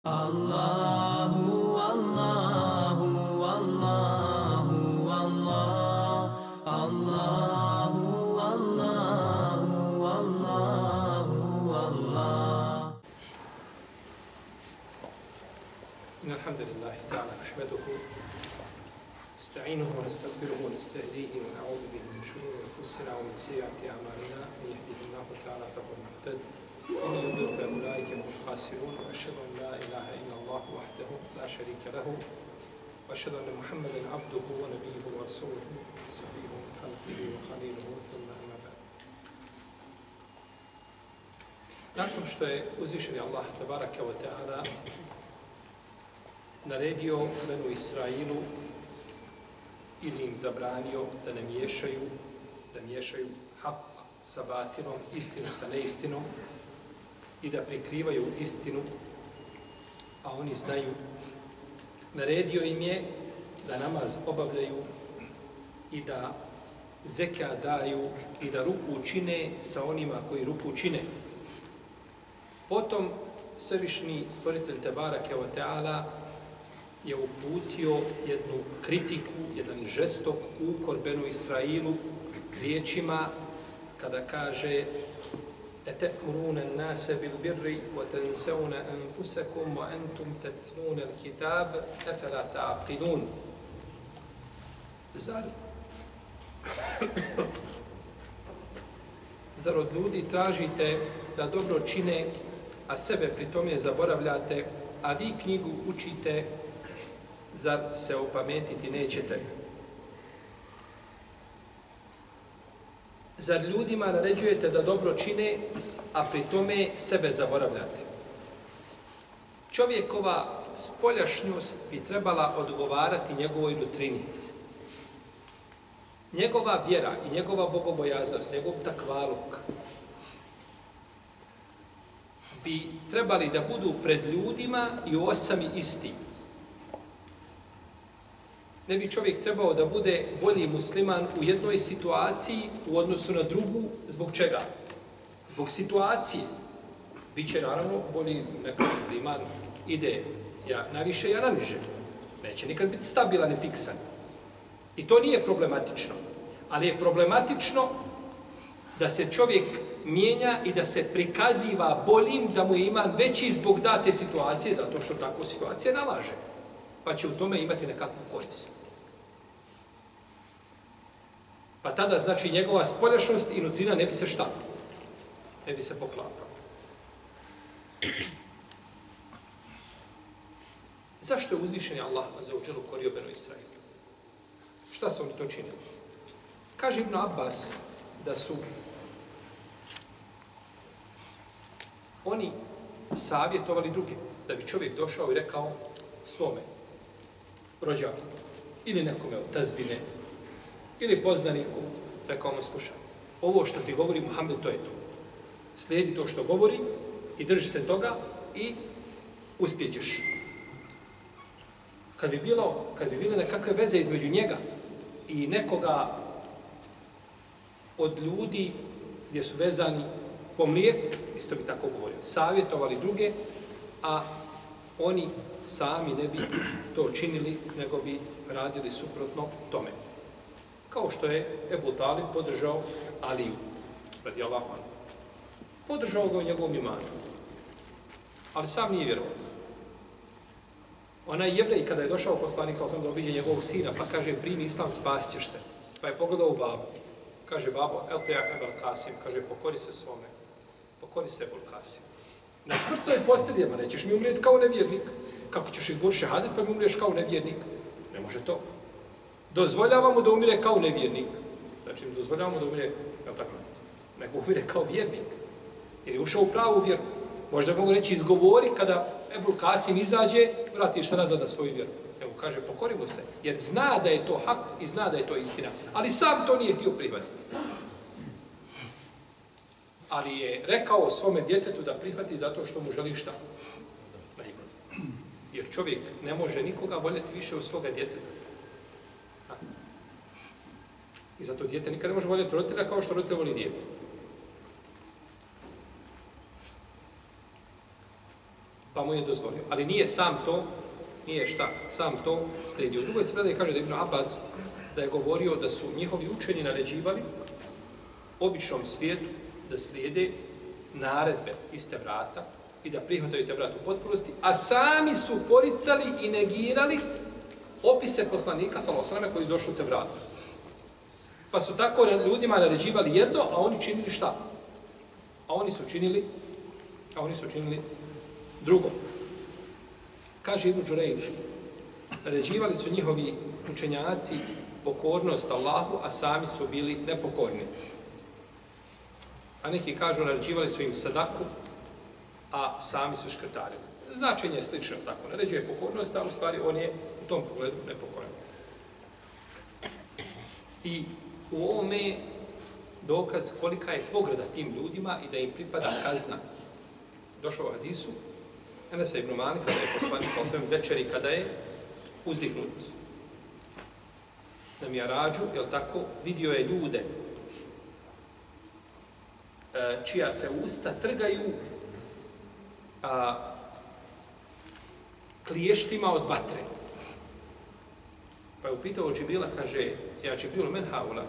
Allahu, Allahu, Allahu, Allah, Allahu, Allahu, Allahu, Allah. إن الحمد لله تعالى نحمده نستعينه ونستغفره ونستهديه ونعوذ به من شرور أنفسنا ومن سيئات أعمالنا من يهده الله تعالى فهو المهتد إِنَّ الْمُلْكَ أُولَٰئِكَ مُحَاسِرُونَ أَشْهَدُ أَنْ لَا إِلَٰهَ إِلَّا اللَّهُ وَحْدَهُ لَا شَرِيكَ لَهُ وأشهد أن محمدا عبده ونبيه ورسوله وصفيه من خلقه وخليله ثم أما بعد. Nakon što je uzvišen Allah tabaraka wa ta'ala naredio menu Israilu ili im zabranio da ne miješaju, da miješaju hak sa batinom, istinu sa neistinom, i da prikrivaju istinu, a oni znaju. Naredio im je da namaz obavljaju i da zeka daju i da ruku čine sa onima koji ruku čine. Potom svevišnji stvoritelj Tebara Keoteala je uputio jednu kritiku, jedan žestok ukor Benu Israilu riječima kada kaže أتأمرون الناس بالبر وتنسون أنفسكم وأنتم تتلون الكتاب أفلا تعقلون Zar Zar od ljudi tražite da dobro čine, a sebe pri tome zaboravljate, a vi knjigu učite, zar se opametiti nećete? Zar ljudima naređujete da dobro čine, a pri tome sebe zaboravljate? Čovjekova spoljašnjost bi trebala odgovarati njegovoj nutrini. Njegova vjera i njegova bogobojaznost, njegov takvaluk bi trebali da budu pred ljudima i osami isti. Ne bi čovjek trebao da bude bolji musliman u jednoj situaciji u odnosu na drugu, zbog čega? Zbog situacije. Biće naravno bolji nekako musliman ide ja naviše, ja niže. Neće nikad biti stabilan i fiksan. I to nije problematično. Ali je problematično da se čovjek mijenja i da se prikaziva boljim, da mu je iman veći zbog date situacije, zato što tako situacija nalaže. Pa će u tome imati nekakvu korist. Pa tada, znači, njegova spoljašnost i nutrina ne bi se šta? Ne bi se poklapala. Zašto je uzvišen Allah za uđelu korio Benu Israel? Šta su oni to činili? Kaže Ibn Abbas da su oni savjetovali druge, da bi čovjek došao i rekao svome rođaku ili nekome od tazbine ili poznaniku, rekao mu slušaj, ovo što ti govori Muhammed, to je to. Slijedi to što govori i drži se toga i uspjećeš. Kad bi bilo, kad bi bile nekakve veze između njega i nekoga od ljudi gdje su vezani po mlijeku, isto bi tako govorio, savjetovali druge, a oni sami ne bi to činili, nego bi radili suprotno tome. Kao što je Ebu Talib podržao Aliju, radi Allah. Podržao ga u njegovom imanu. Ali sam nije vjerovao. Onaj jevrej, kada je došao poslanik, sa osam da obiđe njegovog sina, pa kaže, primi islam, spasćeš se. Pa je pogledao u babu. Kaže, babo, el te Ebel Kasim, kaže, pokori se svome. Pokori se Ebel Kasim. Na smrtnoj posteljama nećeš mi umrijeti kao nevjernik. Kako ćeš izgovoriti šehadet pa mi umriješ kao nevjernik? Ne može to. Dozvoljavamo da umire kao nevjernik. Znači, dozvoljavamo da umire, je tako, nego umire kao vjernik. Jer je ušao u pravu vjeru. Možda mogu reći, izgovori kada Ebul Kasim izađe, vratiš se nazad na svoju vjeru. Evo, kaže, pokorimo se. Jer zna da je to hak i zna da je to istina. Ali sam to nije htio prihvatiti. Ali je rekao svome djetetu da prihvati zato što mu želi šta? Jer čovjek ne može nikoga voljeti više od svoga djeteta. I zato dijete nikada ne može voljeti roditelja kao što roditelj voli dijete. Pa mu je dozvolio. Ali nije sam to, nije šta, sam to slijedio. U drugoj se predaj kaže da Ibn Abbas da je govorio da su njihovi učeni naređivali običnom svijetu da slijede naredbe iste vrata i da prihvataju te vrata u potpunosti, a sami su poricali i negirali opise poslanika sa osrame koji došli u te vrata. Pa su tako ljudima naređivali jedno, a oni činili šta? A oni su činili a oni su činili drugo. Kaže Ibn Đurejš, naređivali su njihovi učenjaci pokornost Allahu, a sami su bili nepokorni. A neki kažu, naređivali su im sadaku, a sami su škrtarili. Značenje je slično tako. Naređuje pokornost, a u stvari on je u tom pogledu nepokoran. I u ovome dokaz kolika je pograda tim ljudima i da im pripada kazna. Došao u hadisu, Enesa ibn Mani, kada je poslanica o svem večeri, kada je uzdihnut na Mijarađu, jel tako, vidio je ljude e, čija se usta trgaju a, kliještima od vatre. Pa je upitao Džibrila, kaže, ja Džibrilu men haula,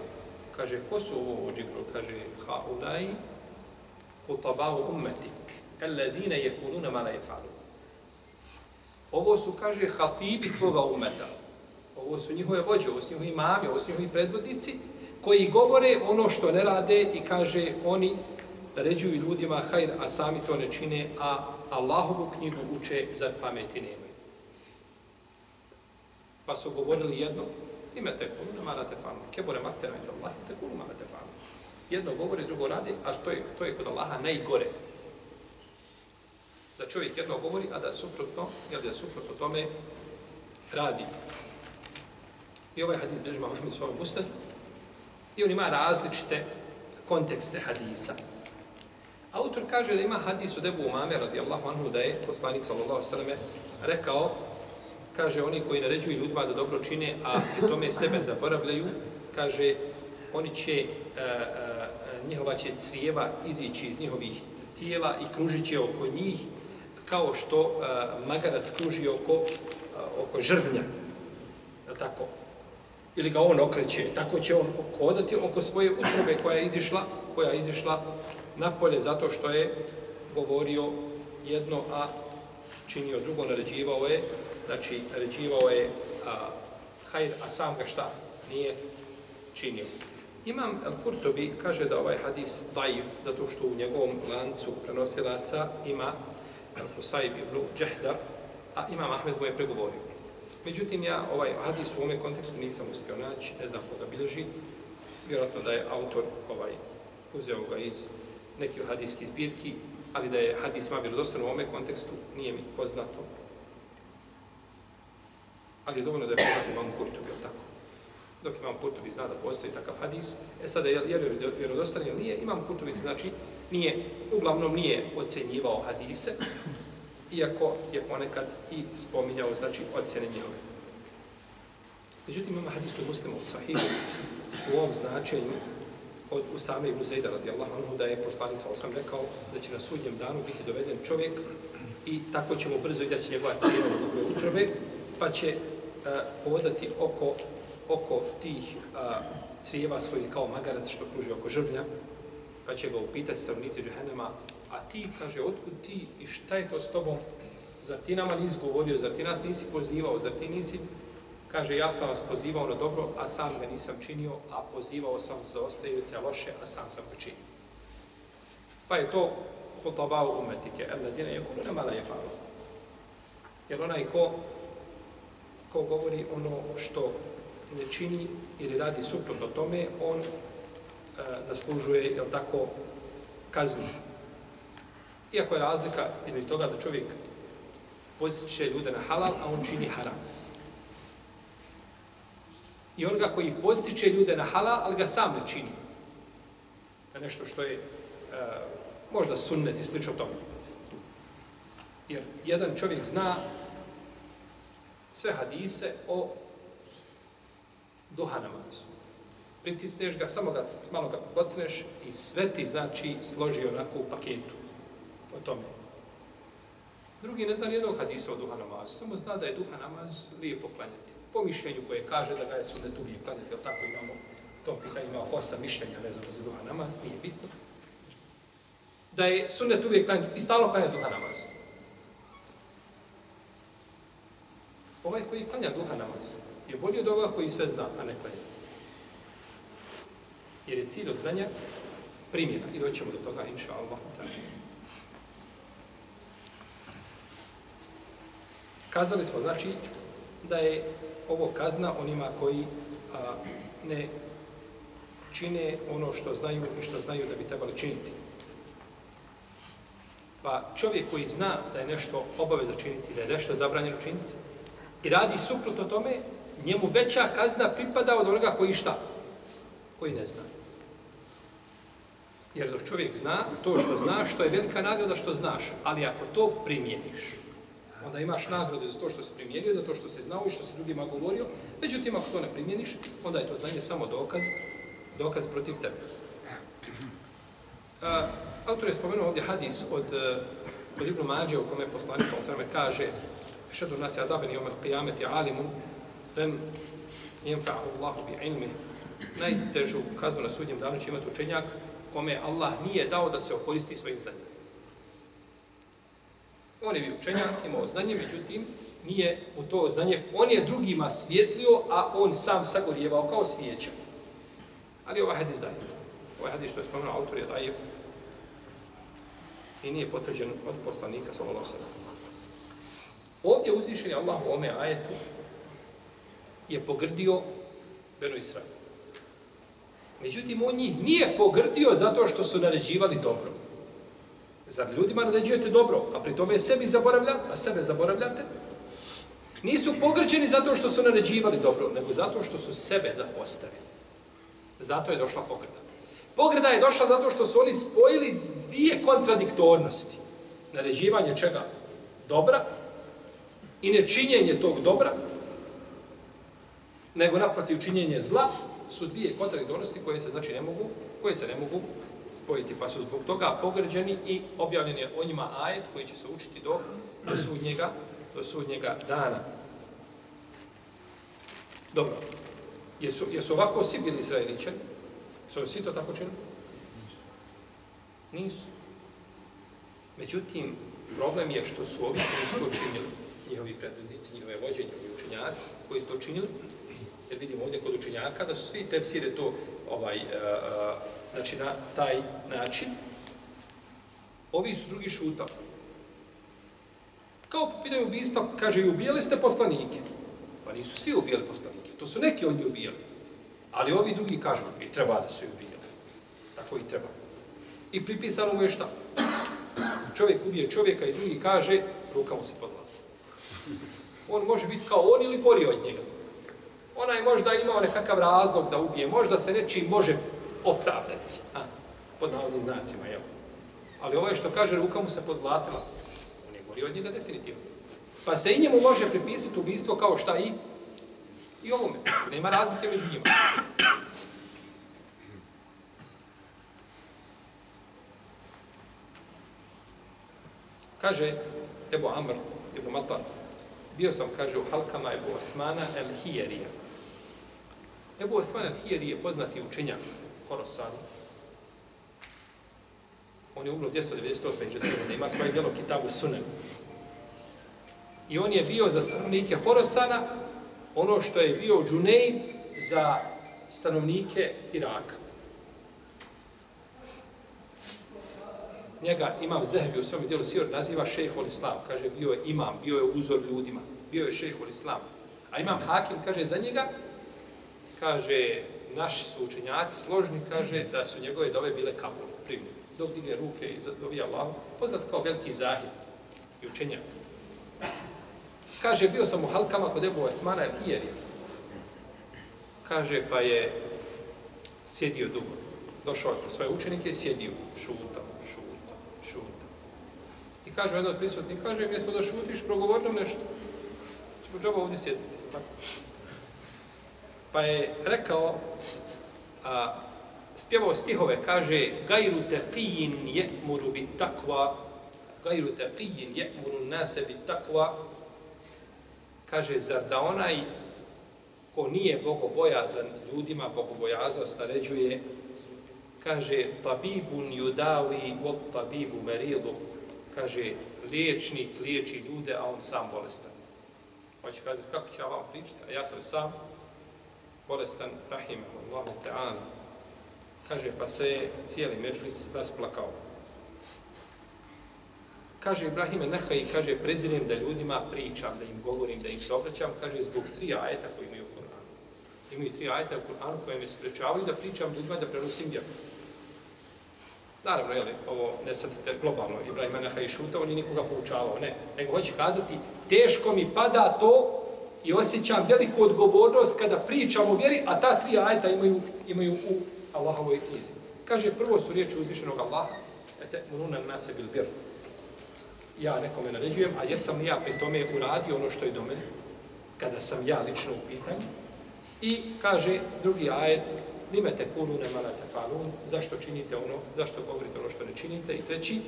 kaže, ko su ovo Džibril? Kaže, haulaj hutabao ummetik, alladine jekuluna ma la jefalu. Ovo su, kaže, hatibi tvoga umeta. Ovo su njihove vođe, ovo su njihovi imami, ovo su njihovi predvodnici, koji govore ono što ne rade i kaže, oni naređuju ljudima hajr, a sami to ne čine, a Allahovu knjigu uče, za pameti nemaju. Pa su govorili jedno, ime te kunu, nema na tefanu, kebore maktera inda Allahi, te kulu, nema tefanu. Jedno govori, drugo radi, a to je, to je kod Allaha najgore. Da čovjek jedno govori, a da suprotno, jel da suprotno tome radi. I ovaj hadis bilježi Mahmed svojom ustad, i on ima različite kontekste hadisa. Autor kaže da ima hadis od Ebu Umame radijallahu anhu da je poslanik sallallahu sallam rekao kaže oni koji naređuju ljudima da dobro čine, a pri tome sebe zaboravljaju, kaže oni će, uh, uh, njihova će crijeva izići iz njihovih tijela i kružit će oko njih kao što uh, magarac kruži oko, uh, oko žrvnja. Tako. Ili ga on okreće. Tako će on hodati oko svoje utrobe koja je izišla, koja je izišla napolje zato što je govorio jedno, a činio drugo, naređivao je, znači naređivao je a, hajr, a sam ga šta nije činio. Imam Al-Kurtobi kaže da ovaj hadis daif, zato što u njegovom lancu prenosilaca ima Al-Husayb ibn Džehda, a Imam Ahmed mu je pregovorio. Međutim, ja ovaj hadis u ovome kontekstu nisam uspio naći, ne znam koga bilježi, vjerojatno da je autor ovaj uzeo ga iz nekih hadijskih zbirki, ali da je hadis ma vjerodostan u ovome kontekstu, nije mi poznato. Ali je dovoljno da je poznat imam Kurtubi, je tako? Dok imam Kurtubi zna da postoji takav hadis, e sada je, je vjerodostan ili nije, imam Kurtubi znači nije, uglavnom nije ocenjivao hadise, iako je ponekad i spominjao, znači, ocjene njihove. Međutim, imamo hadis koji muslima u sahihu, u ovom značenju, od Usame ibn Zejda radijallahu anhu da je poslanik sa osam rekao da će na sudnjem danu biti doveden čovjek i tako će mu brzo izaći njegova cijela iz njegove utrobe, pa će E, a, hodati oko, oko tih a, crijeva svojih kao magarac što kruži oko žrvnja, pa će ga upitati stavnici džehennema, a ti, kaže, otkud ti i šta je to s tobom? Zar ti nama nisi govorio, zar ti nas nisi pozivao, zar ti nisi Kaže, ja sam vas pozivao na dobro, a sam ga nisam činio, a pozivao sam za da ostavite loše, a sam sam ga činio. Pa je to hutabao umetike, el ladine je kuno mala je falo. Jer onaj ko, ko govori ono što ne čini ili radi suprotno tome, on e, zaslužuje, jel tako, kaznu. Iako je razlika između toga da čovjek poziče ljude na halal, a on čini haram i onoga koji postiče ljude na halal, ali ga sam ne čini. Na nešto što je e, možda sunnet i slično tome. Jer jedan čovjek zna sve hadise o duha namazu. Pritisneš ga, samo ga, malo ga pocneš i sve ti znači složi onako u paketu o tome. Drugi ne zna nijednog hadisa o duha namazu, samo zna da je duha namaz lijepo klanjati. Po mišljenju koje kaže da ga je sunnet uvijek klanjati, ali tako imamo, to pitanje ima osam mišljenja vezano za duha namaz, nije bitno. Da je sunnet uvijek klanjati i stalno klanjati duha namazu. Ovaj koji klanja duha namaz je bolji od ovoga koji sve zna, a ne klanja. Jer je cilj od znanja primjena i doćemo do toga, inša Allah. Kazali smo, znači, da je ovo kazna onima koji a, ne čine ono što znaju i što znaju da bi trebali činiti. Pa čovjek koji zna da je nešto obaveza činiti, da je nešto zabranjeno činiti, i radi suprotno tome, njemu veća kazna pripada od onoga koji šta? Koji ne zna. Jer dok čovjek zna, to što znaš, to je velika nagrada što znaš. Ali ako to primjeniš, onda imaš nagradu za to što se primjenio, za to što se znao i što se drugima govorio. Međutim, ako to ne primjeniš, onda je to znanje samo dokaz, dokaz protiv tebe. Uh, autor je spomenuo ovdje hadis od, uh, od Ibnu Mađe u kome poslanica Osrame kaže šedu nas je adabeni omel qijameti alimun lem jenfa'u Allahu bi ilmi najtežu kaznu na sudnjem danu će imati učenjak kome Allah nije dao da se okoristi svojim znanjem. On je bio učenjak, imao znanje, međutim, nije u to znanje, on je drugima svjetlio, a on sam sagorjevao kao svijeća. Ali ovaj hadis daje. Ovaj hadis što je spomenuo autor je dajev i nije potvrđen od poslanika, sallallahu sallam. Ovdje uzvišeni Allah u ome ajetu je pogrdio Benu Israel. Međutim, on njih nije pogrdio zato što su naređivali dobro. Zar ljudima naređujete dobro, a pri tome sebi zaboravljate, a sebe zaboravljate? Nisu pogrđeni zato što su naređivali dobro, nego zato što su sebe zapostavili. Zato je došla pogrda. Pogrda je došla zato što su oni spojili dvije kontradiktornosti. Naređivanje čega? Dobra i nečinjenje tog dobra, nego naprotiv činjenje zla, su dvije kontradiktornosti koje se znači ne mogu, koje se ne mogu spojiti, pa su zbog toga pogrđeni i objavljen je o njima ajet koji će se učiti do, do, sudnjega, do sudnjega dana. Dobro. Jesu, jesu ovako svi bili Izraeličani? Su svi to tako činili? Nisu. Međutim, problem je što su ovi koji su to činili, njihovi predvodnici, njihove vođe, njihovi učenjaci, koji su to činili, jer vidimo ovdje kod učenjaka da su svi tefsire to ovaj, uh, znači na taj način, ovi su drugi šutali. Kao pitaju pitanju ubijstva, kaže, i ubijali ste poslanike. Pa nisu svi ubijali poslanike, to su neki od njih ubijali. Ali ovi drugi kažu, i treba da su ubijali. Tako i treba. I pripisano mu je šta? Čovjek ubije čovjeka i drugi kaže, ruka mu se pozlata. On može biti kao on ili gori od njega. Ona je možda imao nekakav razlog da ubije, možda se nečim može opravdati. A, pod navodnim znacima, jel? Ali je što kaže, ruka mu se pozlatila. On je gori od njega definitivno. Pa se i njemu može pripisati ubistvo kao šta i i ovome. Nema razlike među njima. Kaže Ebu Amr, Ebu Matar, bio sam, kaže, u halkama Ebu Osmana el Hijerija. Ebu Osman el Hijerija je poznati učenjak Horosanu. On je umro 298. iđe godine, ima svoje djelo Kitabu Sunan. I on je bio za stanovnike Horosana ono što je bio Džunejd za stanovnike Iraka. Njega imam Zehebi u svom dijelu Sivr naziva šejhol Islam. Kaže, bio je imam, bio je uzor ljudima, bio je šejhol Islam. A imam Hakim, kaže, za njega, kaže, naši su učenjaci složni, kaže da su njegove dove bile kabul, primljene. Dok digne ruke i dovi Allah, poznat kao veliki zahid i učenjak. Kaže, bio sam u halkama kod Ebu Osmana el Kaže, pa je sjedio dugo. Došao je po svoje učenike i sjedio. Šuta. I kaže, jedan od prisutnih, kaže, mjesto da šutiš, progovori nam nešto. Čemo treba ovdje sjediti. Pa je rekao, a, spjevao stihove, kaže, gajru teqijin je muru bit takva, gajru taqijin je'muru nase bit takva, kaže, zar da onaj ko nije bogobojazan ljudima, bogobojaznost naređuje, kaže, tabibun judavi od tabibu meridu, kaže, liječnik liječi ljude, a on sam bolestan. Pa Hoće kaže, kako će Allah pričati? A ja sam sam bolestan, rahim, Allahu ta'ala. Kaže, pa se je cijeli mežlis rasplakao. Kaže Ibrahime Nehaj, kaže, prezirem da ljudima pričam, da im govorim, da im se obraćam, kaže, zbog tri ajeta koji imaju u Kur'anu. Imaju tri ajeta u Kur'anu koje me sprečavaju da pričam ljudima, da prenosim vjeru. Naravno, jeli, ovo ne sadite globalno, Ibrahim Menaha i Šuta, on je nikoga poučavao, ne. Nego hoće kazati, teško mi pada to i osjećam veliku odgovornost kada pričam o vjeri, a ta tri ajeta imaju, imaju u Allahovoj knjizi. Kaže, prvo su riječi uzvišenog Allaha, ete, mununa nase bil bir. ja nekome naređujem, a jesam li ja pri tome uradio ono što je do mene, kada sam ja lično u pitanju. I kaže drugi ajet, lime te kulu ne malate falun, zašto činite ono, zašto govorite ono što ne činite. I treći,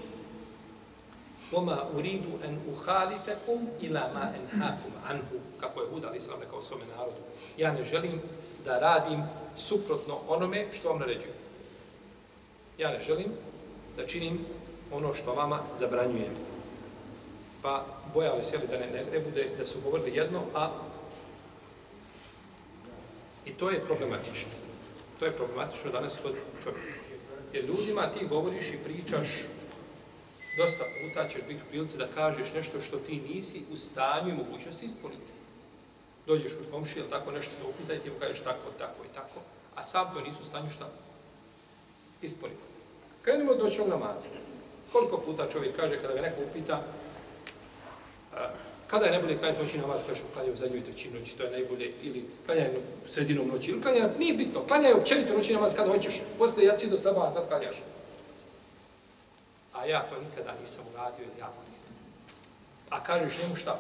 Oma uridu en uhalifekum ila ma en hakum anhu, kako je Huda Islam rekao svome narodu. Ja ne želim da radim suprotno onome što vam naređujem. Ja ne želim da činim ono što vama zabranjujem pa bojali se da ne, ne, ne bude da su govorili jedno, a i to je problematično. To je problematično danas kod čovjeka. Jer ljudima ti govoriš i pričaš dosta puta ćeš biti u prilici da kažeš nešto što ti nisi u stanju i mogućnosti ispuniti. Dođeš kod komšije ili tako nešto da upitaj ti mu kažeš tako, tako i tako, a sam to nisu u stanju šta ispuniti. Krenimo od noćnog namaza. Koliko puta čovjek kaže kada ga neko upita kada je najbolje klanjati noći namaz, kažu klanjaju u zadnjoj trećini noći, to je najbolje, ili klanjaju sredinom noći, ili klanjaju, nije bitno, klanjaju općenito noći namaz kada hoćeš, posle jaci do sabah, kad klanjaš. A ja to nikada nisam uradio, jer jako nije. A kažeš njemu šta?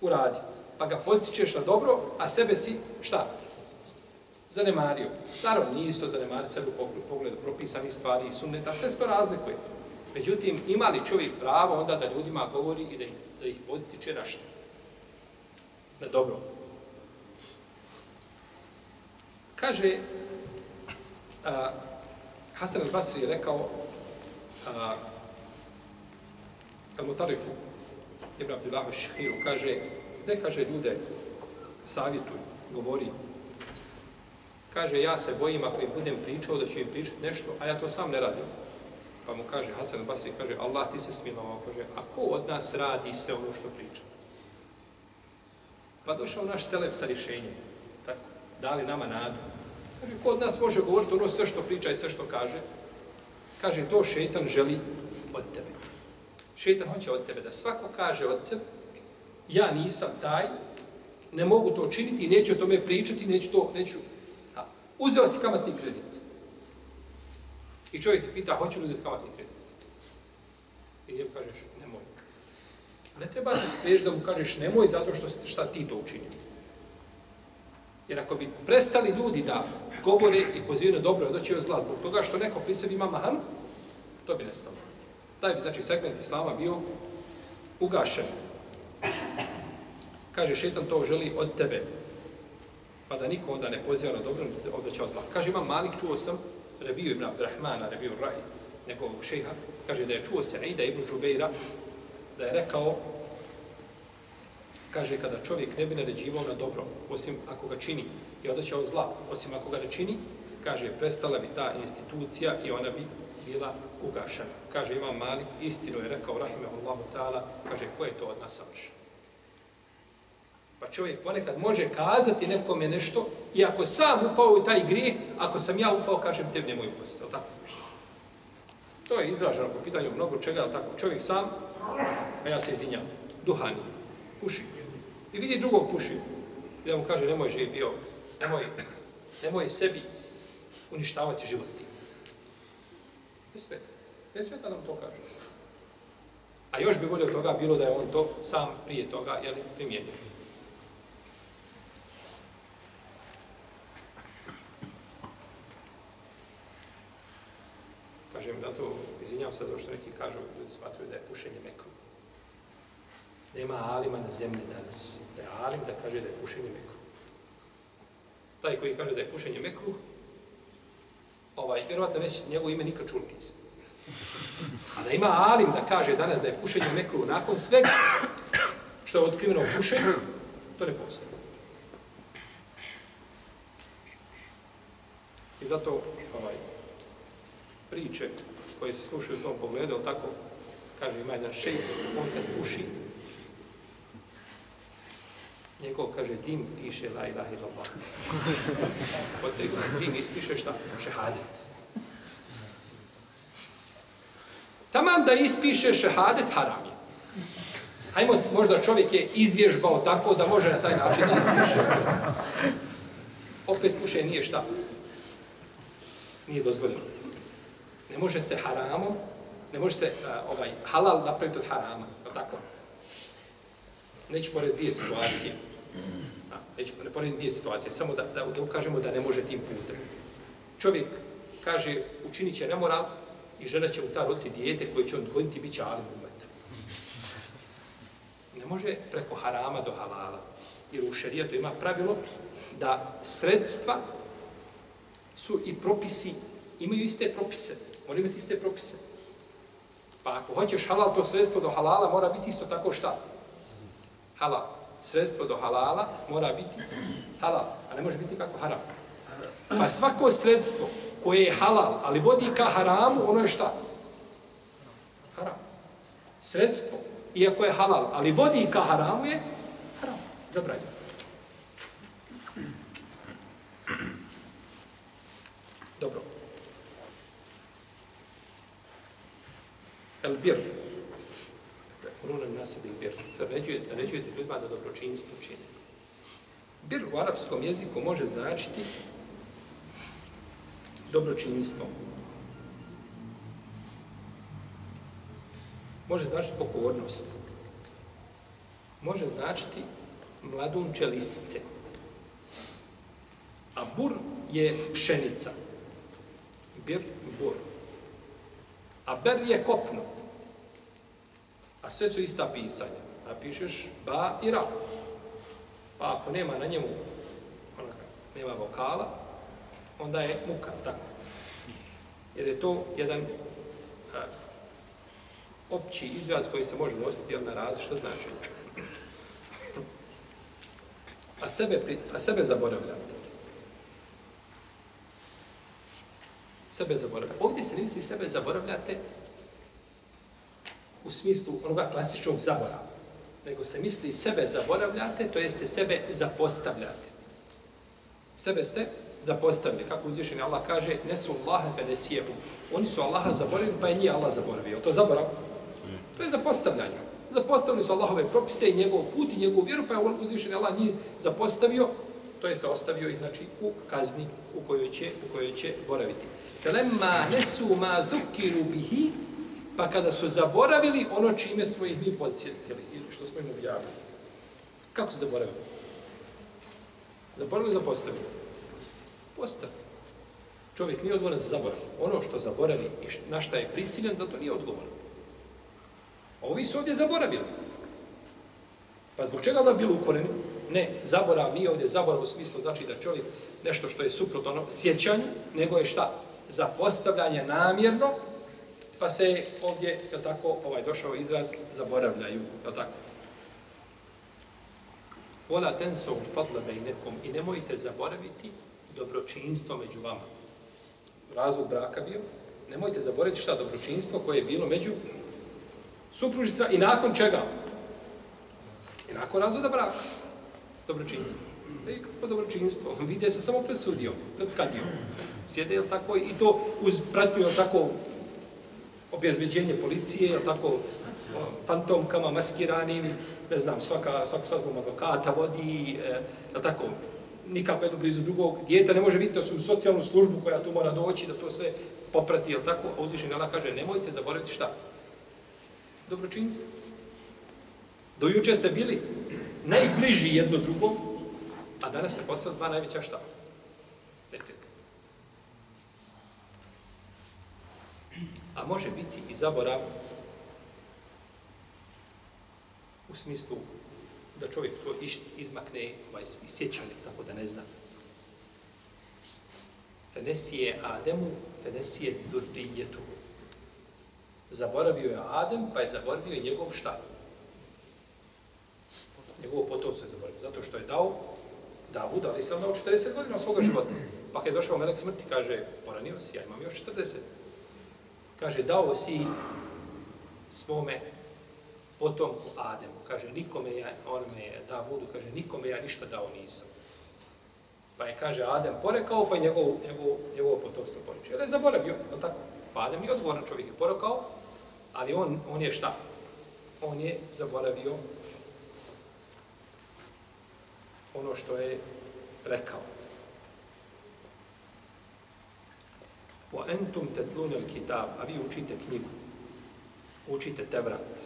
Uradi. Pa ga postičeš na dobro, a sebe si šta? Zanemario. Naravno, nije isto zanemariti sebe u pogledu propisanih stvari i sunneta, sve to razlikuje. Međutim, ima li čovjek pravo onda da ljudima govori i da, da ih podstiče na što? Na dobro. Kaže, a, Hasan al-Basri je rekao a, Al-Mutarifu, Ibn Abdullahu Šihiru, kaže, gde kaže ljude savjetuj, govori, kaže, ja se bojim ako im budem pričao da ću im pričati nešto, a ja to sam ne radim. Pa mu kaže, Hasan Basri kaže, Allah ti se smilovao, kaže, a ko od nas radi sve ono što priča? Pa došao naš selef sa rješenjem, tako, dali nama nadu. Kaže, ko od nas može govoriti ono sve što priča i sve što kaže? Kaže, to šeitan želi od tebe. Šeitan hoće od tebe da svako kaže od sebe, ja nisam taj, ne mogu to činiti, neću o tome pričati, neću to, neću... A, uzeo si kamatni kredit. I čovjek ti pita, hoću li uzeti kamatni kredit? I njemu kažeš, nemoj. Ne treba se spriješ da mu kažeš nemoj zato što šta ti to učinio. Jer ako bi prestali ljudi da govore i pozivaju na dobro da će zla zbog toga što neko pri sebi ima mahan, to bi nestalo. Taj bi, znači, segment islama bio ugašen. Kaže, šetan to želi od tebe. Pa da niko onda ne poziva na dobro, odvraća od zla. Kaže, imam malik, čuo sam, Rebiju ibn Abdurrahmana, Rebiju Raj, njegovog šeha, kaže da je čuo se ibn Džubeira, da je rekao, kaže kada čovjek ne bi naređivao na dobro, osim ako ga čini i odaćao zla, osim ako ga ne čini, kaže, prestala bi ta institucija i ona bi bila ugašena. Kaže, imam mali, istinu je rekao, rahimahullahu ta'ala, kaže, ko je to od nas savršeno? Pa čovjek ponekad može kazati nekome nešto, i ako sam upao u taj grije, ako sam ja upao, kažem, tebi nemoj upasti, je tako? To je izraženo po pitanju mnogo čega, je tako? Čovjek sam, a ja se izvinjam, duhani, puši. I vidi drugog puši. I da mu kaže, nemoj živi bio, nemoj, nemoj sebi uništavati život ti. Ne smeta. Ne smeta nam to kaže. A još bi bolje od toga bilo da je on to sam prije toga, jel, primijenio. Kažem da to iz se zato što neki kažu, ljudi smatruju da je pušenje mekru. Nema alima na zemlji danas. Da je alim da kaže da je pušenje mekru. Taj koji kaže da je pušenje mekru, ovaj, vjerovatno već njegovo ime nikad čuli niste. A da ima alim da kaže danas da je pušenje mekru nakon svega što je otkriveno u pušenju, to ne postoji. I zato ovaj, priče koje se slušaju u tom pogledu, tako kaže ima jedan šejk, on kad puši, njegov kaže dim piše la ilaha illallah. Od tega dim ispiše šta? Šehadet. Taman da ispiše šehadet, haram je. Hajmo, možda čovjek je izvježbao tako da može na taj način da ispiše. Opet puše nije šta? Nije dozvoljeno. Ne može se haramom, ne može se uh, ovaj halal napraviti od harama, tako? Neću pored dvije situacije. A, neću pored dvije situacije, samo da, da, da ukažemo da ne može tim putem. Čovjek kaže, učinit će nemoral i žena će mu ta roti dijete koje će on odgojiti bit će alim umeta. Ne može preko harama do halala. Jer u šarijetu ima pravilo da sredstva su i propisi, imaju iste propise mora imati iste propise. Pa ako hoćeš halal, to sredstvo do halala mora biti isto tako šta? Halal. Sredstvo do halala mora biti halal, a ne može biti kako haram. Pa svako sredstvo koje je halal, ali vodi ka haramu, ono je šta? Haram. Sredstvo, iako je halal, ali vodi ka haramu je haram. Zabranjeno. Dobro. El bir. Runa nas il bir. Zaređujete, naređujete ljudima da dobročinstvo čine. Bir u arapskom jeziku može značiti dobročinstvo. Može značiti pokornost. Može značiti mladunče lisce. A bur je pšenica. Bir, bur. A ber je kopno. A sve su ista pisanja. Napišeš ba i ra. Pa ako nema na njemu, onaka, nema vokala, onda je muka, tako. Jer je to jedan a, opći izraz koji se može nositi na različito značenje. A sebe, pri, a sebe zaboravljate. Sebe zaboravljate. Ovdje se nisi sebe zaboravljate u smislu onoga klasičnog zaborava. Nego se misli sebe zaboravljate, to jeste sebe zapostavljate. Sebe ste zapostavili. Kako uzvišeni Allah kaže, ne su Allahe fe nesijehu. Oni su Allaha zaboravili, pa je nije Allah zaboravio. To je zaborav. To je zapostavljanje. Zapostavili su Allahove propise i njegov put i njegovu vjeru, pa je uzvišeni Allah nije zapostavio, to jest ostavio i znači u kazni u kojoj će, u kojoj će boraviti. Telemma nesu ma dhukiru bihi, pa kada su zaboravili ono čime smo ih mi podsjetili, ili što smo im objavili. Kako su zaboravili? Zaboravili zapostavili? Postavili. Čovjek nije odgovoran za zaborav. Ono što zaboravi i na šta je prisiljen, zato nije odgovoran. Ovi su ovdje zaboravili. Pa zbog čega da bilo ukoreni? Ne, zaborav nije ovdje zaborav u smislu znači da čovjek nešto što je suprotno ono sjećanju, nego je šta? Za postavljanje namjerno, pa se ovdje, je tako, ovaj došao izraz, zaboravljaju, je tako? Vola tensa u fadla bejnekom i nemojte zaboraviti dobročinstvo među vama. Razvod braka bio, nemojte zaboraviti šta dobročinstvo koje je bilo među supružica i nakon čega? I nakon razvoda braka. Dobročinstvo. E, kako dobročinstvo? Vide se samo pred sudijom, pred kadijom. Sjede, je tako? I to uz pratnju, jel tako, obezbeđenje policije, jel tako, fantomkama, maskiranim, ne znam, svaka, svaku sazbom advokata vodi, e, jel tako, nikako jedno blizu drugog, dijete ne može vidjeti da su socijalnu službu koja tu mora doći, da to sve poprati, jel tako, a uzvišen Allah kaže, nemojte zaboraviti šta? Dobročinstvo. Do juče ste bili najbliži jedno drugom, a danas se postali dva najveća šta? A može biti i zaborav u smislu da čovjek to izmakne ovaj, iz sjećanja, tako da ne zna. Fenesije Ademu, fenesije dhurrijetu. Zaboravio je Adem, pa je zaboravio njegov šta? Njegovo potomstvo je zaboravio. Zato što je dao Davuda, ali sam dao 40 godina svoga života. Pa kad je došao melek smrti, kaže, poranio si, ja imam još 40. Kaže, dao si svome potomku Ademu. Kaže, nikome ja, on me je Davudu, kaže, nikome ja ništa dao nisam. Pa je, kaže, Adem porekao, pa je njegov, njegov, njegov potomstvo poreče. Jer je zaboravio, je tako? Pa Adem je odgovoran čovjek je porekao, ali on, on je šta? On je zaboravio ono što je rekao. Wa antum tatluna al-kitab, a vi učite knjigu. Učite Tevrat.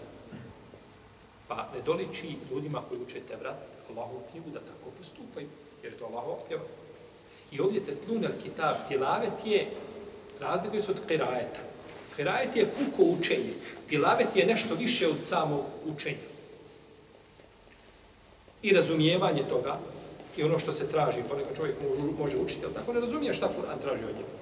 Pa ne doliči ljudima koji uče Tevrat, Allahovu knjigu, da tako postupaju, jer je to Allah objava. I ovdje tetlun al-kitab, tilavet je, razlikuje se od kirajeta. Kirajet je puko učenje, tilavet je nešto više od samog učenja i razumijevanje toga i ono što se traži, pa neka čovjek može učiti, ali tako ne razumije šta Kur'an traži od njega.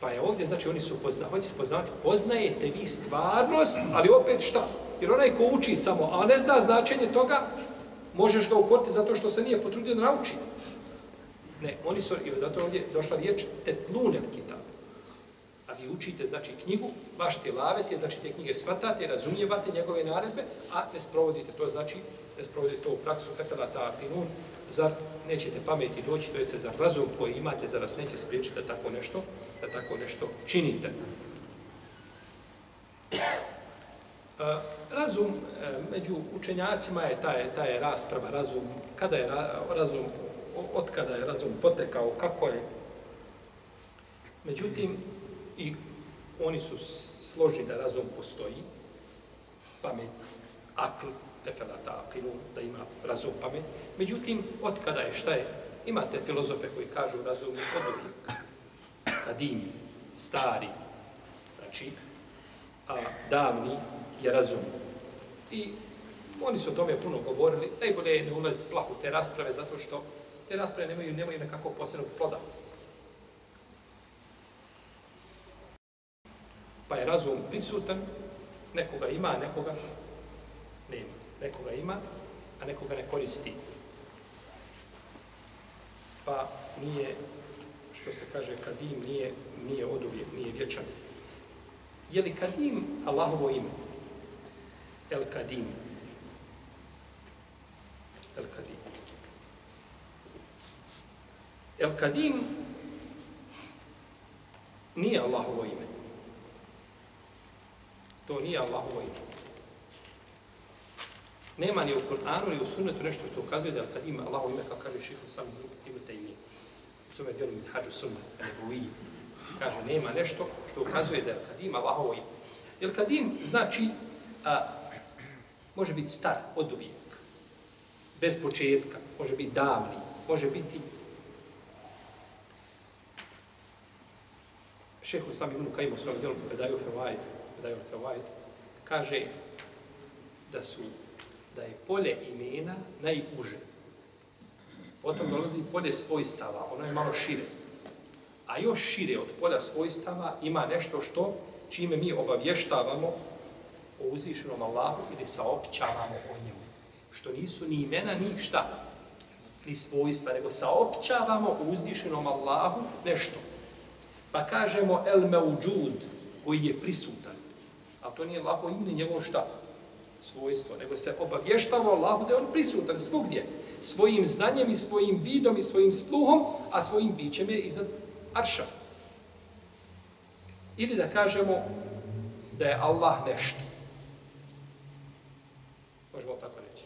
Pa je ovdje, znači, oni su poznavati, poznavati, poznajete vi stvarnost, ali opet šta? Jer onaj ko uči samo, a ne zna značenje toga, možeš ga ukoriti zato što se nije potrudio da nauči. Ne, oni su, i zato ovdje došla riječ, tetlunem kitab vi učite, znači, knjigu, vaš tilavet je, znači, te knjige svatate, razumijevate njegove naredbe, a ne sprovodite to, znači, ne sprovodite to u praksu, etala ta pinun, zar nećete pameti doći, to jeste za razum koji imate, zar vas neće spriječiti da tako nešto, da tako nešto činite. Razum, e, među učenjacima je ta, je ta je rasprava, razum, kada je razum, od kada je razum potekao, kako je. Međutim, i oni su složni da razum postoji, pamet, akl, efelata akilu, da ima razum pamet. Međutim, od kada je, šta je? Imate filozofe koji kažu razum je od kadim, stari, znači, a davni je razum. I oni su o tome puno govorili, najbolje je ne ulaziti plahu te rasprave, zato što te rasprave nemaju, nemaju nekako posebnog ploda. Pa je razum prisutan, nekoga ima, nekoga nema. Nekoga ima, a nekoga ne koristi. Pa nije, što se kaže, kadim nije, nije od uvijek, nije vječan. Je li kadim Allahovo ime? El kadim. El kadim. El kadim nije Allahovo ime. To nije Allahovo ime. Nema ni u Kur'anu ni u sunnetu nešto što ukazuje da kad ima Allahovo ime, kao kaže šehr sam ime te ime. U svome dijelu min hađu sunnet, a. Kaže, nema nešto što ukazuje da kad ima Allahovo ime. Jer kad im znači, a, može biti star od uvijek, bez početka, može biti davni, može biti šehr sam ibn Kajim u svojom dijelu predaju Fevajd, Dajor Fevajd, kaže da su da je polje imena najuže. Potom dolazi polje svojstava, ono je malo šire. A još šire od polja svojstava ima nešto što čime mi obavještavamo o uzvišenom Allahu ili saopćavamo o njemu. Što nisu ni imena, ni šta, ni svojstva, nego saopćavamo o uzvišenom Allahu nešto. Pa kažemo el meuđud, koji je prisut A to nije lako ime njegovo šta? Svojstvo. Nego se obavještava Allahu da je on prisutan svugdje. Svojim znanjem i svojim vidom i svojim sluhom, a svojim bićem je iznad arša. Ili da kažemo da je Allah nešto. Možemo tako reći.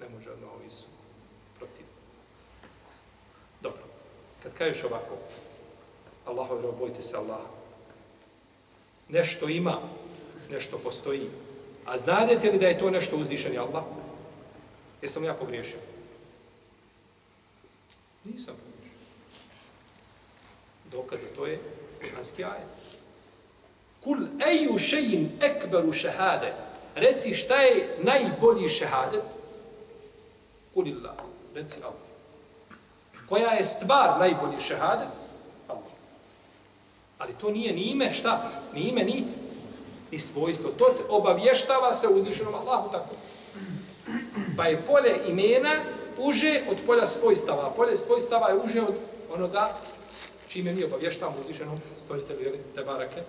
Ne može odmah ovi su protiv. Dobro. Kad kažeš ovako, Allahov rob, bojte se Allaha nešto ima, nešto postoji. A znadete li da je to nešto uzvišeni Allah? Jesam ja pogriješio? Nisam pogriješio. Dokaz za to je Kuranski ajet. Kul eju šejin ekberu šehade. Reci šta je najbolji šehadet? Kulillah. Reci Allah. Koja je stvar najbolji šehadet? Ali to nije ni ime šta? Ni ime ni, ni svojstvo. To se obavještava se uzvišenom Allahu tako. Pa je polje imena uže od polja svojstava. Polje svojstava je uže od onoga čime mi obavještavamo uzvišenom stvoritelju, jel, te barake,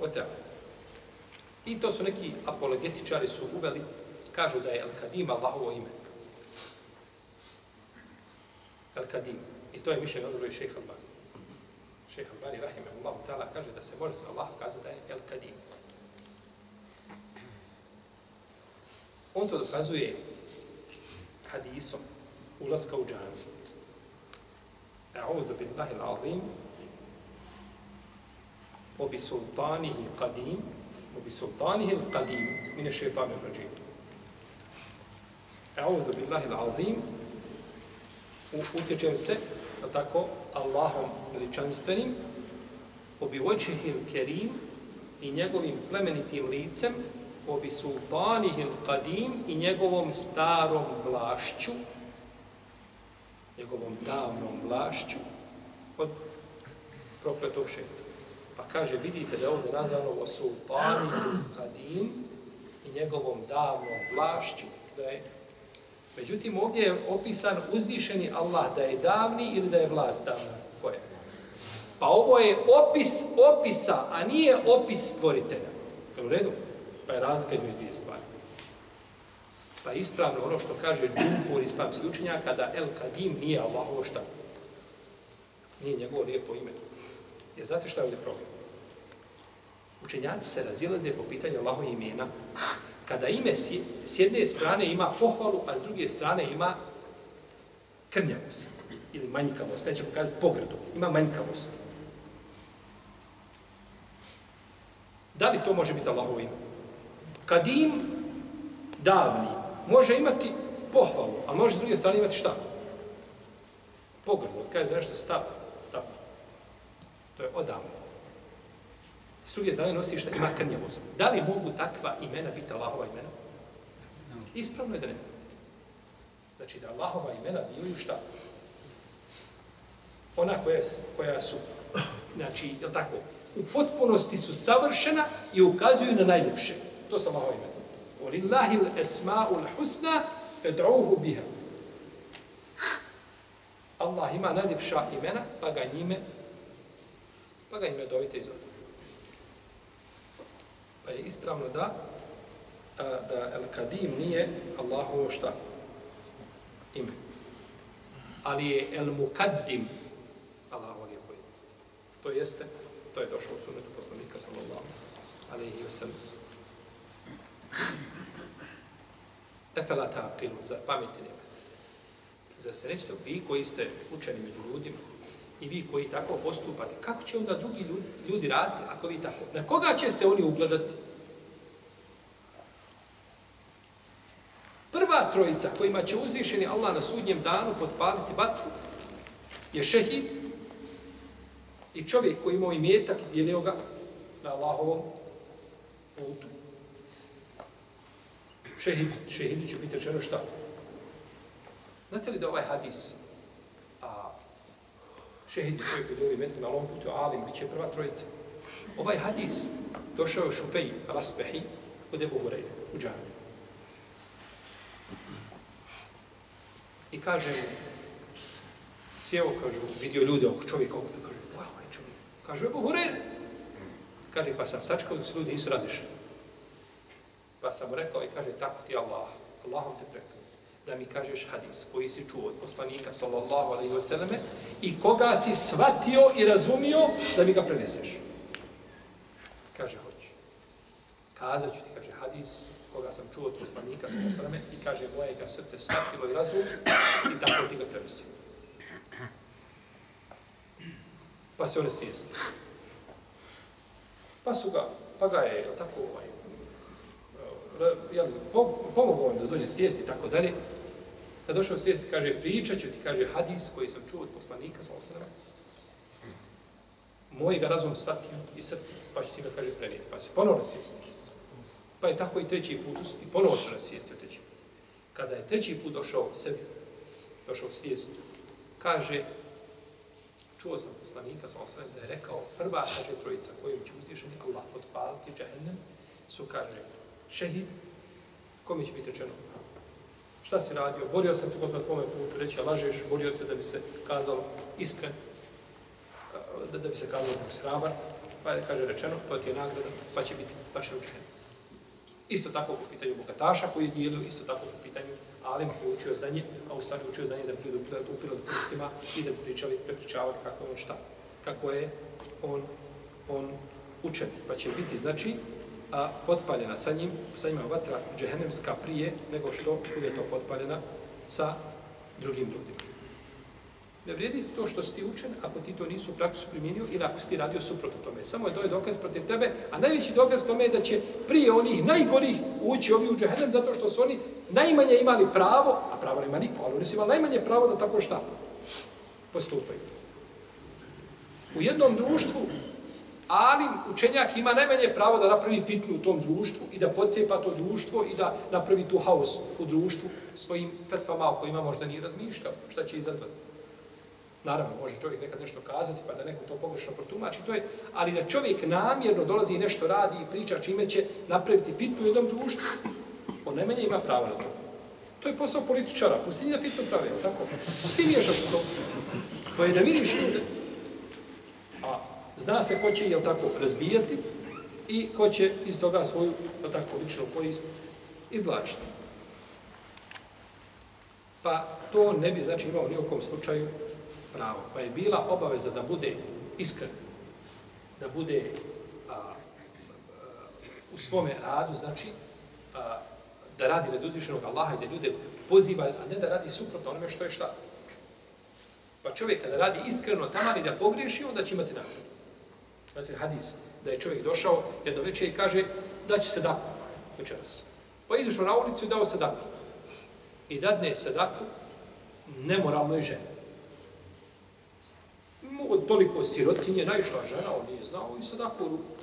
o tebe. I to su neki apologetičari su uveli, kažu da je El-Kadim Allahovo ime. El-Kadim. I to je mišljenje odbroje šeha Albani. Šeha Albani, rahimahullahu ta'ala, kaže da se može za Allah kazati da je El-Kadim. On to dokazuje hadisom ulaska u džanu. A'udhu billahi l'azim obi bi sultanihi qadim obi bi sultanihi qadim min ash-shaytanir rajim. A'udhu billahi l'azim utječem se, tako, Allahom veličanstvenim, obi očihil kerim i njegovim plemenitim licem, obi sultanihil kadim i njegovom starom vlašću, njegovom davnom vlašću od prokletog šeta. Pa kaže, vidite da je ovdje nazvano o sultanihil kadim i njegovom davnom vlašću, da je Međutim, ovdje je opisan uzvišeni Allah da je davni ili da je vlast davna. Koje? Pa ovo je opis opisa, a nije opis stvoritelja. Je u redu? Pa je razlika između dvije stvari. Pa je ispravno ono što kaže džumpur islamski učenjaka da El Kadim nije Allahovo šta? Nije njegovo lijepo ime. Je znate šta je ovdje problem? Učenjaci se razilaze po pitanju Allahove imena kada ime s jedne strane ima pohvalu, a s druge strane ima krnjavost ili manjkavost, neće pokazati pogrdu, ima manjkavost. Da li to može biti Allahovo ime? Kadim, davni može imati pohvalu, a može s druge strane imati šta? Pogrdnost, kada je za nešto stav, tako. To je odavno s druge strane nosi šta ima krnjavost. Da li mogu takva imena biti Allahova imena? Ispravno je da ne. Znači da Allahova imena bivaju šta? Ona koja, koja su, znači, je tako, u potpunosti su savršena i ukazuju na najljepše. To sam Allaho ime. Walillahi l-esma'u l-husna fed'uhu biha. Allah ima najljepša imena, pa ga njime, pa ga njime dovite iz odmah. Pa je ispravno da da El Kadim nije Allahovo šta? Ime. Ali je El Mukaddim Allahovo lijepo ime. To jeste, to je došlo u sunetu poslanika sallallahu alaihi wa sallam. Efela taqilu, za pameti nema. Za se reći vi koji ste učeni među ljudima, i vi koji tako postupate, kako će onda drugi ljudi, ljudi raditi ako vi tako? Na koga će se oni ugledati? Prva trojica kojima će uzvišeni Allah na sudnjem danu potpaliti vatru je šehid i čovjek koji imao imetak i dijelio ga na Allahovom putu. Šehid, šehidu će biti rečeno šta? Znate li da ovaj hadis šehid je koji koji doli metri na lom putu, alim, bit će prva trojica. Ovaj hadis došao je Šufej Raspehi od Ebu Hureyre u džami. I kaže mu, sjeo, kažu, vidio ljude oko čovjeka, oko kaže, wow, ovaj čovjek. Kažu, Ebu Hureyre. Kaže, pa sam sačkao da se ljudi nisu razišli. Pa sam rekao i kaže, tako ti Allah, Allahom te prekao da mi kažeš hadis koji si čuo od poslanika sallallahu alaihi wa sallame i koga si shvatio i razumio da mi ga preneseš. Kaže, hoću. Kazat ću ti, kaže, hadis koga sam čuo od poslanika sallallahu alaihi wa sallame i kaže, moje ga srce shvatilo i razumio i tako ti ga prenesio. Pa se on svijesti. Pa su ga, pa ga je, tako, ovaj, jel, pomogao on da dođe svijesti i tako dalje, Kad došao svijesti, kaže, pričat ću ti, kaže, hadis koji sam čuo od poslanika, sa osrema. moj ga razum shvatio i srce, pa ću ti ga, kaže, prenijeti. Pa se ponovno svijesti. Pa je tako i treći put, i ponovo se nasvijestio treći put. Kada je treći put došao sebi, došao svijest, kaže, čuo sam poslanika, sa osvijem da je rekao, prva, kaže, trojica kojim će uzvišeni Allah potpaliti džahennem, su, kaže, šehid, kome će biti rečeno? Šta si radio? Borio sam se kod na tvome putu, reći, lažeš, borio se da bi se kazalo iskren, da, da bi se kazalo da srabar, pa je, kaže, rečeno, to ti je nagrada, pa će biti baš učen. Isto tako po pitanju bogataša koji je dijelio, isto tako po pitanju alim koji je učio znanje, a u stvari učio znanje da budu ljudi upili prstima i da pričali, prepričavali kako je on šta, kako je on, on učen. Pa će biti, znači, a, potpaljena sa njim, sa njima vatra džehennemska prije nego što bude to potpaljena sa drugim ljudima. Ne vrijedi to što si ti učen ako ti to nisu u praksu primjenio ili ako si ti radio suprotno tome. Samo je to je dokaz protiv tebe, a najveći dokaz tome je da će prije onih najgorih ući ovi u džehennem zato što su oni najmanje imali pravo, a pravo nema niko, ali oni su imali najmanje pravo da tako šta postupaju. U jednom društvu alim učenjak ima najmanje pravo da napravi fitnu u tom društvu i da podcepa to društvo i da napravi tu haos u društvu svojim fetvama o kojima možda nije razmišljao, šta će izazvati. Naravno, može čovjek nekad nešto kazati, pa da neko to pogrešno protumači, to je, ali da čovjek namjerno dolazi i nešto radi i priča čime će napraviti fitnu u jednom društvu, on najmanje ima pravo na to. To je posao političara, pusti da fitno prave, tako? S ti miješaš u to? Tvoje da vidiš ljude. A zna se ko će, jel tako, razbijati i ko će iz toga svoju, jel tako, ličnu korist izvlačiti. Pa to ne bi, znači, imao ni u kom slučaju pravo. Pa je bila obaveza da bude iskren, da bude a, a, u svome radu, znači, a, da radi radi uzvišenog Allaha i da ljude poziva, a ne da radi suprotno onome što je šta. Pa čovjek kada radi iskreno tamo i da pogriješi, onda će imati nagradu. Znači, hadis, da je čovjek došao jedno večer i kaže da će sadaku večeras. Pa izašao na ulicu i dao sadaku. I dadne sadaku nemoralnoj ženi mu toliko sirotinje, najšla žena, on nije znao i sadaku u ruku.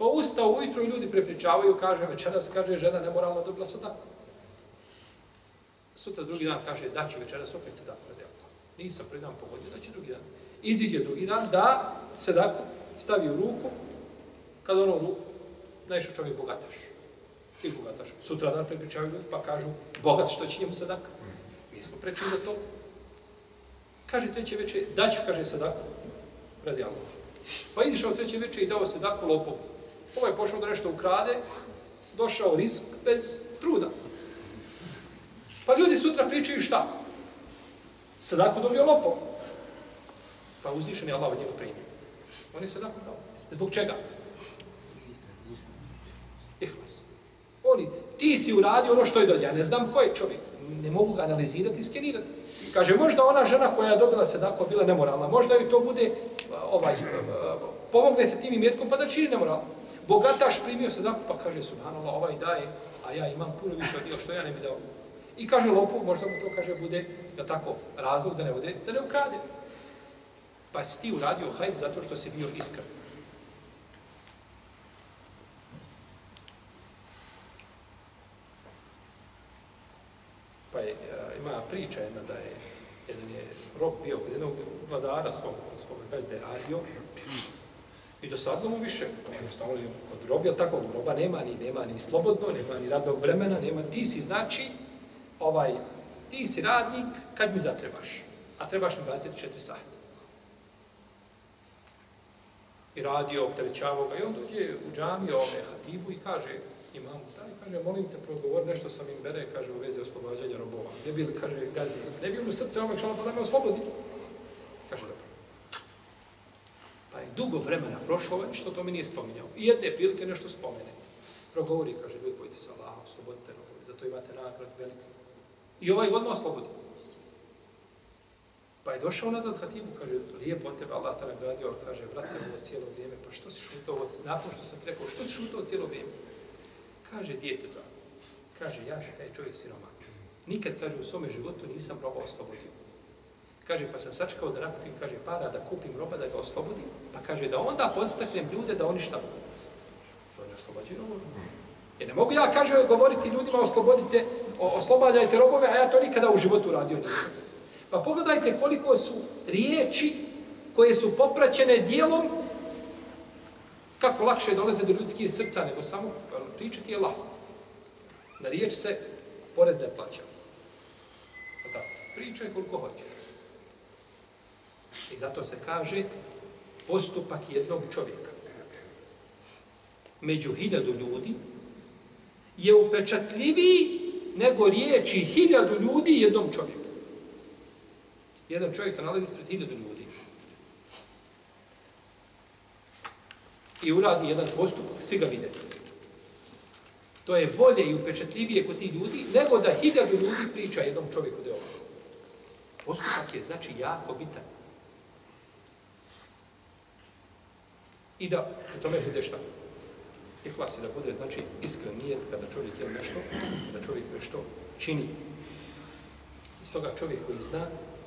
Pa ustao ujutro i ljudi prepričavaju, kaže, večeras, kaže, žena nemoralno dobila sadaku. Sutra drugi dan kaže, da će večeras opet sadaku radi Nisam prvi dan pogodio, da će drugi dan. Iziđe drugi dan, da sadaku stavi u ruku, kad ono u ruku, čovjek bogataš. Ti bogataš. Sutra dan prepričavaju ljudi, pa kažu, bogat što će njemu sadaka. Mi smo prečili za to. Kaže treće veče, daću, kaže sadaku, radi Allah. Pa izišao treće večer i dao sadaku lopovu. Ovo je pošao da nešto ukrade, došao risk bez truda. Pa ljudi sutra pričaju šta? Sadaku dobio lopov. Pa uzvišen je Allah od njega primio. On je sadaku dao. Zbog čega? Ihlas. Oni, ti si uradio ono što je dolje. Ja ne znam ko je čovjek. Ne mogu ga analizirati i skenirati. Kaže, možda ona žena koja je dobila sedako bila nemoralna, možda joj to bude ovaj, pomogne se tim imetkom pa da čini nemoralno. Bogataš primio sadaku, pa kaže, subhanallah, ovaj daje, a ja imam puno više od što ja ne bi dao. I kaže lopu, možda mu to kaže bude, da tako, razlog da ne bude, da ne ukrade. Pa si ti uradio hajr zato što si bio iskren. Pa je, e, ima priča jedna da je jedan je rob bio kod jednog vladara svog, svog gazde radio i dosadno mu više, jednostavno je od rob, tako, roba nema ni, nema ni slobodno, nema ni radnog vremena, nema, ti si znači, ovaj, ti si radnik kad mi zatrebaš, a trebaš mi 24 sata. I radio, opterećavao ga i on dođe u džamiju, ove hatibu i kaže, imam taj, kaže, molim te, progovor nešto sam im bere, kaže, u vezi oslobađanja robova. Ne bi li, kaže, gazdi, ne bi li u srce ovog šalama pa da me oslobodi? Kaže, dobro. Pa je dugo vremena prošlo, što to mi nije spominjao. I jedne prilike nešto spomene. Progovori, kaže, ljudi, bojte se Allah, oslobodite robovi, zato imate nagrad veliku. I ovaj odmah oslobodi. Pa je došao nazad Hatibu, kaže, lijepo od tebe, Allah te nagradio, ali kaže, brate, ovo cijelo vrijeme, pa što si šutao, nakon što sam ti rekao, što si šutao cijelo vrijeme? Kaže dijete drago, Kaže, ja sam taj čovjek siroma. Nikad, kaže, u svome životu nisam roba oslobodio. Kaže, pa sam sačekao da nakupim, kaže, para, da kupim roba, da ga oslobodim, pa kaže, da onda podstaknem ljude da oni šta budu. To je oslobađaju robu. Jer ne mogu ja, kaže, govoriti ljudima, oslobodite, o, oslobađajte robove, a ja to nikada u životu radio nisam. Pa pogledajte koliko su riječi koje su popraćene dijelom kako lakše dolaze do ljudskih srca nego samo pričati je lako. Na riječ se porez ne plaća. Pa tako, pričaj koliko hoćeš. I zato se kaže postupak jednog čovjeka među hiljadu ljudi je upečatljiviji nego riječi hiljadu ljudi jednom čovjeku. Jedan čovjek se nalazi ispred hiljadu ljudi. I uradi jedan postupak, svi ga vide. To je bolje i upečatljivije kod ti ljudi, nego da hiljadu ljudi priča jednom čovjeku da je ovo. Postupak je znači jako bitan. I da u tome bude šta? Ihlas je da bude, znači, iskren nijet kada čovjek je nešto, kada čovjek nešto čini. Iz toga čovjek koji zna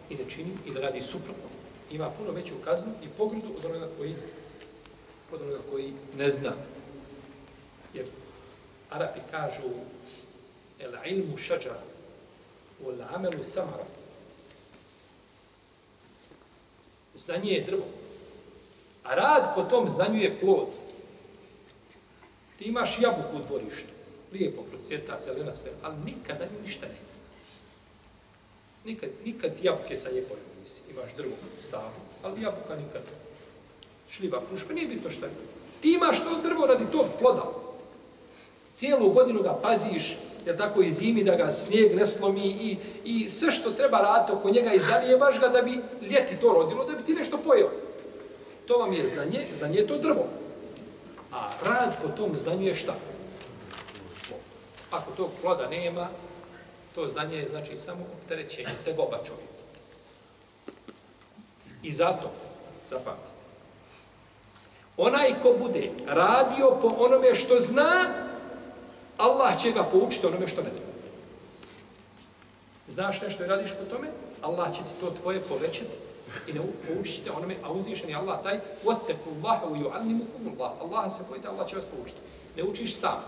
i ne čini ili radi suprotno, ima puno veću kaznu i pogrudu od onoga koji, od onoga koji ne zna. Jer Arapi kažu el ilmu šađa wal amelu samara. Znanje je drvo. A rad po tom znanju je plod. Ti imaš jabuku u dvorištu. Lijepo procvjeta, zelena sve, ali nikada nju ništa nema. Nikad, nikad jabuke sa lijepo nisi. Imaš drvo, stavu, ali jabuka nikad. Šljiva, kruška, nije bitno šta je. Ti imaš to drvo radi tog ploda. Cijelu godinu ga paziš, jer tako i zimi da ga snijeg ne slomi i, i sve što treba raditi oko njega i zalijevaš ga da bi ljeti to rodilo, da bi ti nešto pojeo. To vam je znanje, znanje je to drvo. A rad po tom znanju je šta? Ako tog ploda nema, to znanje je znači samo opterećenje, tegoba čovjeka. I zato, zapamtite, onaj ko bude radio po onome što zna, Allah će ga poučiti onome što ne zna. Znaš nešto i radiš po tome, Allah će ti to tvoje povećati i ne poučite onome, a uzvišen je Allah taj, وَتَّكُ اللَّهَ وَيُعَلِّمُكُمُ اللَّهَ Allah se pojete, Allah će vas poučiti. Ne učiš sam.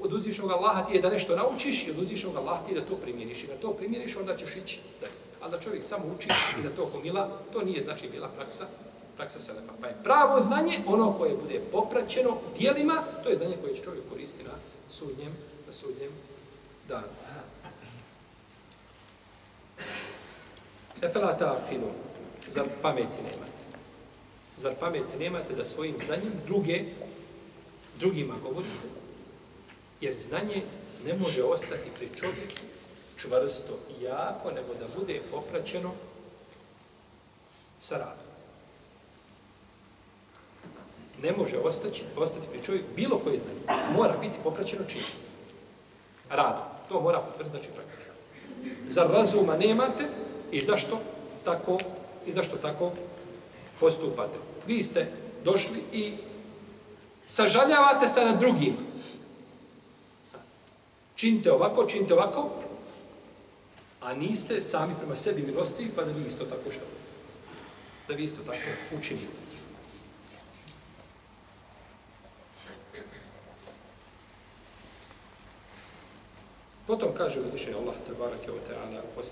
Od uzvišenog Allaha ti je da nešto naučiš i od uzvišenog Allaha ti je da to primjeniš. I da to primjeniš, onda ćeš ići. A da čovjek samo uči i da to komila, to nije znači bila praksa praksa selefa. Pa je pravo znanje, ono koje bude popraćeno dijelima, to je znanje koje će čovjek koristiti na sudnjem, na sudnjem danu. Efela ta akinu, zar pameti nemate? Zar pameti nemate da svojim znanjem druge, drugima govorite? Jer znanje ne može ostati pri čovjeku čvrsto i jako, nego da bude popraćeno sa radom. Ne može ostati, ostati pri čovjeku bilo koje znanje. Mora biti popraćeno čim? Radom. To mora potvrditi, znači praktično. Zar razuma nemate, I zašto tako, i zašto tako postupate? Vi ste došli i sažaljavate se na drugim. Činite ovako, činite ovako, a niste sami prema sebi milostivi, pa da vi isto tako što? Da vi isto tako učinite. Potom kaže uzvišenje Allah te barake o teana o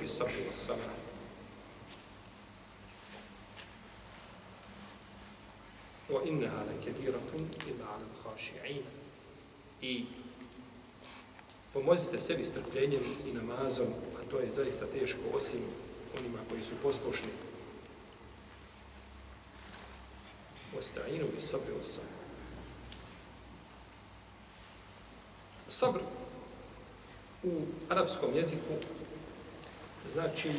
bi sabri o sama. O inne hale kediratum ila alam hašiina. I pomozite sebi strpljenjem i namazom, a to je zaista teško osim onima koji su poslušni. Osta'inu bi sabri o sama. Sabri u arapskom jeziku znači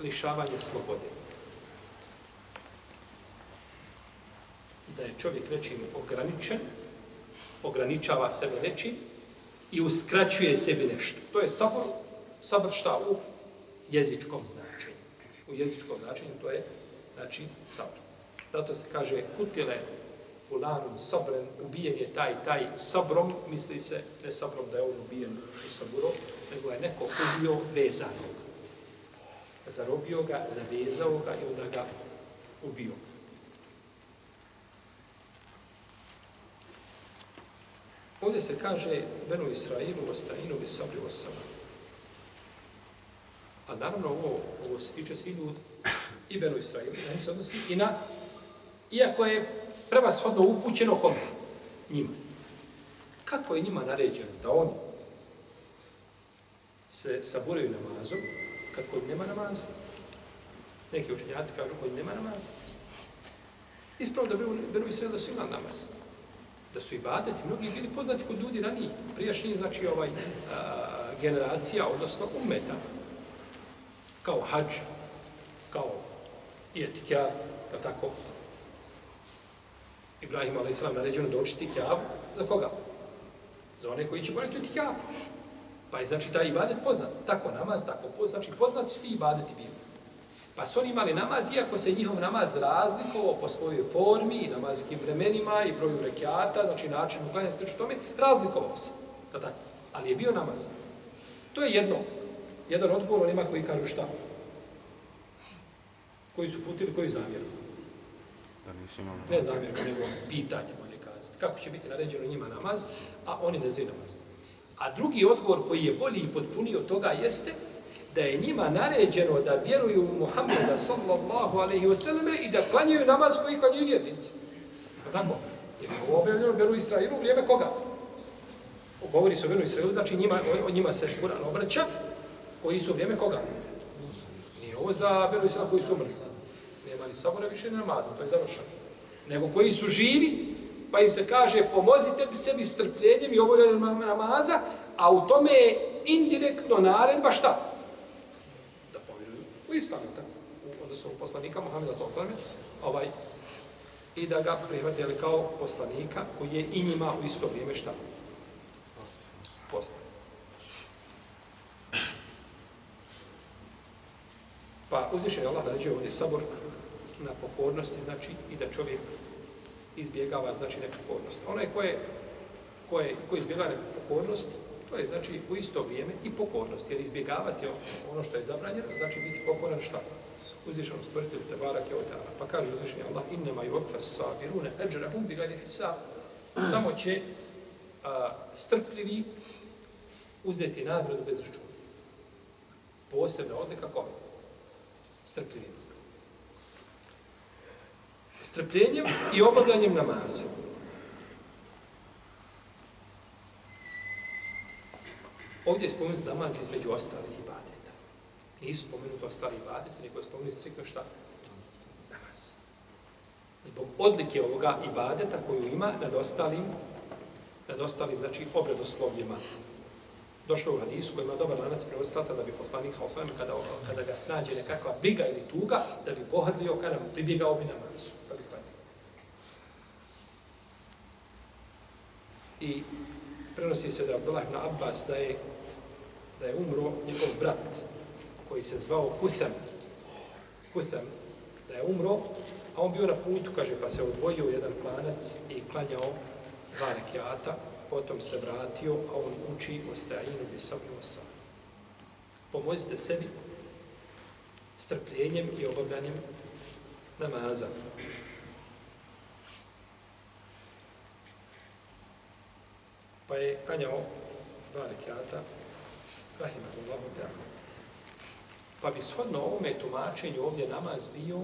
lišavanje slobode. Da je čovjek nečim ograničen, ograničava sebe nečim i uskraćuje sebi nešto. To je sabor, sabor šta u jezičkom značenju. U jezičkom značenju to je znači sabor. Zato se kaže kutile fulanom sabren, ubijen je taj, taj sabrom, misli se, ne sabrom da je on ubijen što saburo, nego je neko ubio vezanog. Zarobio ga, zavezao ga i onda ga ubio. Ovdje se kaže Benu Israilu, Ostajinu, Bisabri, Osama. A naravno ovo, ovo se tiče svi ljudi i Benu Israilu, i se odnosi i na, iako je prevashodno upućeno kome? Njima. Kako je njima naređeno da oni se saburaju namazom, kad kod nema namaza? Neki učenjaci kažu kod nema namaza. Ispravo da Benu sve da su imali namaz da su ibadeti mnogi bili poznati kod ljudi ranije, prijašnji, znači ovaj a, generacija, odnosno umeta, kao hađ, kao i etikjav, tako. Ibrahim a.s. naređeno da očisti kjav, za koga? Za one koji će boriti etikjav. Pa je znači taj ibadet poznat. Tako namaz, tako poznat, znači poznat su ti ibadeti bili. Pa su oni imali namaz, iako se njihov namaz razlikovao po svojoj formi i namazskim vremenima i broju rekiata, znači način uglanja se tiče tome, razlikovao se. Da tako. Ali je bio namaz. To je jedno. Jedan odgovor onima koji kažu šta? Koji su putili, koji zamjeru? Da nisu imali. Ne zamjerka, nego pitanje, bolje kazati. Kako će biti naređeno njima namaz, a oni ne znaju namaz. A drugi odgovor koji je bolji i potpuniji od toga jeste da je njima naređeno da vjeruju u Muhammeda sallallahu alaihi wasallam i da klanjaju namaz koji klanjaju vjernici. Pa tako? Jer je ovo objavljeno Beru Israilu u vrijeme koga? Govori se o Beru Israilu, znači njima, o, o njima se Kur'an obraća, koji su u vrijeme koga? Nije ovo za Beru Israilu koji su umrli. Znači, Nema sabora više namaza, to je završeno. Nego koji su živi, pa im se kaže pomozite bi sebi strpljenjem i obavljanjem namaza, a u tome je indirektno naredba šta? u islamu, tako, u poslanika Muhammeda s.a.v. Ovaj, i da ga prihvatili kao poslanika koji je i njima u isto vrijeme šta? Poslan. Pa uzvišen je Allah naređuje ovdje sabor na pokornosti, znači i da čovjek izbjegava, znači nepokornost. Onaj koje, koje, koji izbjegava nepokornost, To je znači u isto vrijeme i pokornost, jer izbjegavati ono što je zabranjeno, znači biti pokoran šta? Uzvišeno stvoritelj te barak je ovdje. Pa kaže uzvišenje Allah, innema i ofas sabirune, eđra hum bi gadi hisab. Samo će a, strpljivi uzeti nagradu bez računa. Posebna odlika kome? Strpljivi. Strpljenjem i obavljanjem namaza. Ovdje je spomenut namaz između ostalih ibadeta. Nisu spomenut ostali ibadeti, nego je spomenut strikno šta? Namaz. Zbog odlike ovoga ibadeta koju ima nad ostalim, nad ostalim, znači, obredoslovljima. Došlo u hadisu koji ima dobar lanac prenostaca da bi poslanik sa osvajem, kada, kada ga snađe nekakva briga ili tuga, da bi pohrlio, kada mu pribjegao bi namazu. Pa bi I prenosi se da Abdullah ibn Abbas da je da je umro njegov brat koji se zvao Kusam. Kusam, da je umro, a on bio na putu, kaže, pa se odvojio jedan klanac i klanjao dva rekiata, potom se vratio, a on uči o stajinu bi sam nosa. Pomozite sebi strpljenjem i obavljanjem namaza. Pa je klanjao dva rekiata, Rahimahullahu ta'ala. Pa bi shodno ovome tumačenju ovdje namaz bio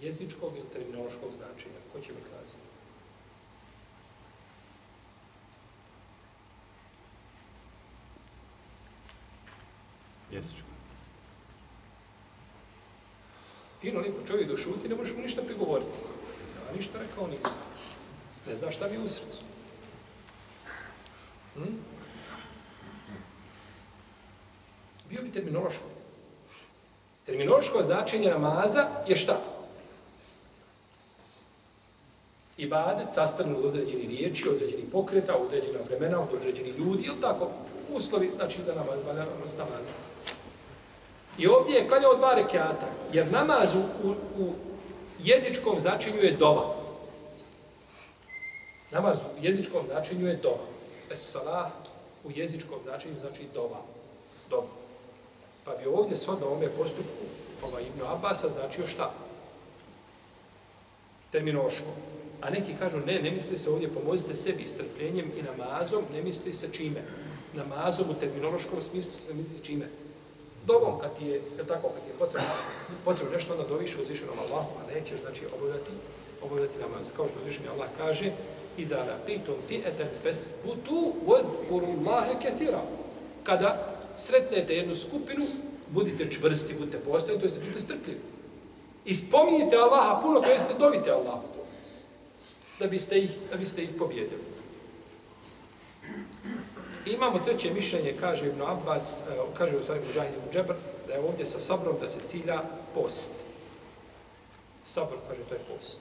jezičkog ili terminološkog značenja. Ko će mi kazati? Jezičko. Fino lijepo čovjek došuti, ne možeš mu ništa prigovoriti. Ja ništa rekao nisam. Ne znaš šta mi je u srcu. Hm? Bio bi terminološko. Terminološko značenje namaza je šta? Ibadet sastavljen od određeni riječi, određeni pokreta, određena vremena, od određeni ljudi, ili tako? Uslovi, znači za namaz, valjanost namaza. I ovdje je klanjao dva rekiata, jer namaz u, u jezičkom značenju je dova. Namaz u jezičkom značenju je dova. Es-salah u jezičkom značenju znači dova. Dova. Pa bi ovdje shodno ovome postupku ovaj Ibn Abasa značio šta? Terminološko. A neki kažu, ne, ne misli se ovdje, pomozite sebi strpljenjem i namazom, ne misli se čime. Namazom u terminološkom smislu se misli čime. Dovom kad ti je, je tako, kad ti je potrebno, potrebno nešto, onda doviš uzvišenom Allahu, a nećeš, znači, obavljati, obavljati namaz. Kao što uzvišeni Allah kaže, i laqitum fi'atan fasbutu wadhkuru Allaha kathira. Kada sretnete jednu skupinu, budite čvrsti, budite postojni, to jest budite strpljivi. I spominjite Allaha puno, to jeste dovite Allaha puno. Da biste ih, da biste ih pobjedili. I imamo treće mišljenje, kaže Ibn Abbas, e, kaže u stvari Mujahid ibn Džebr, da je ovdje sa sabrom da se cilja post. Sabr, kaže, to je post.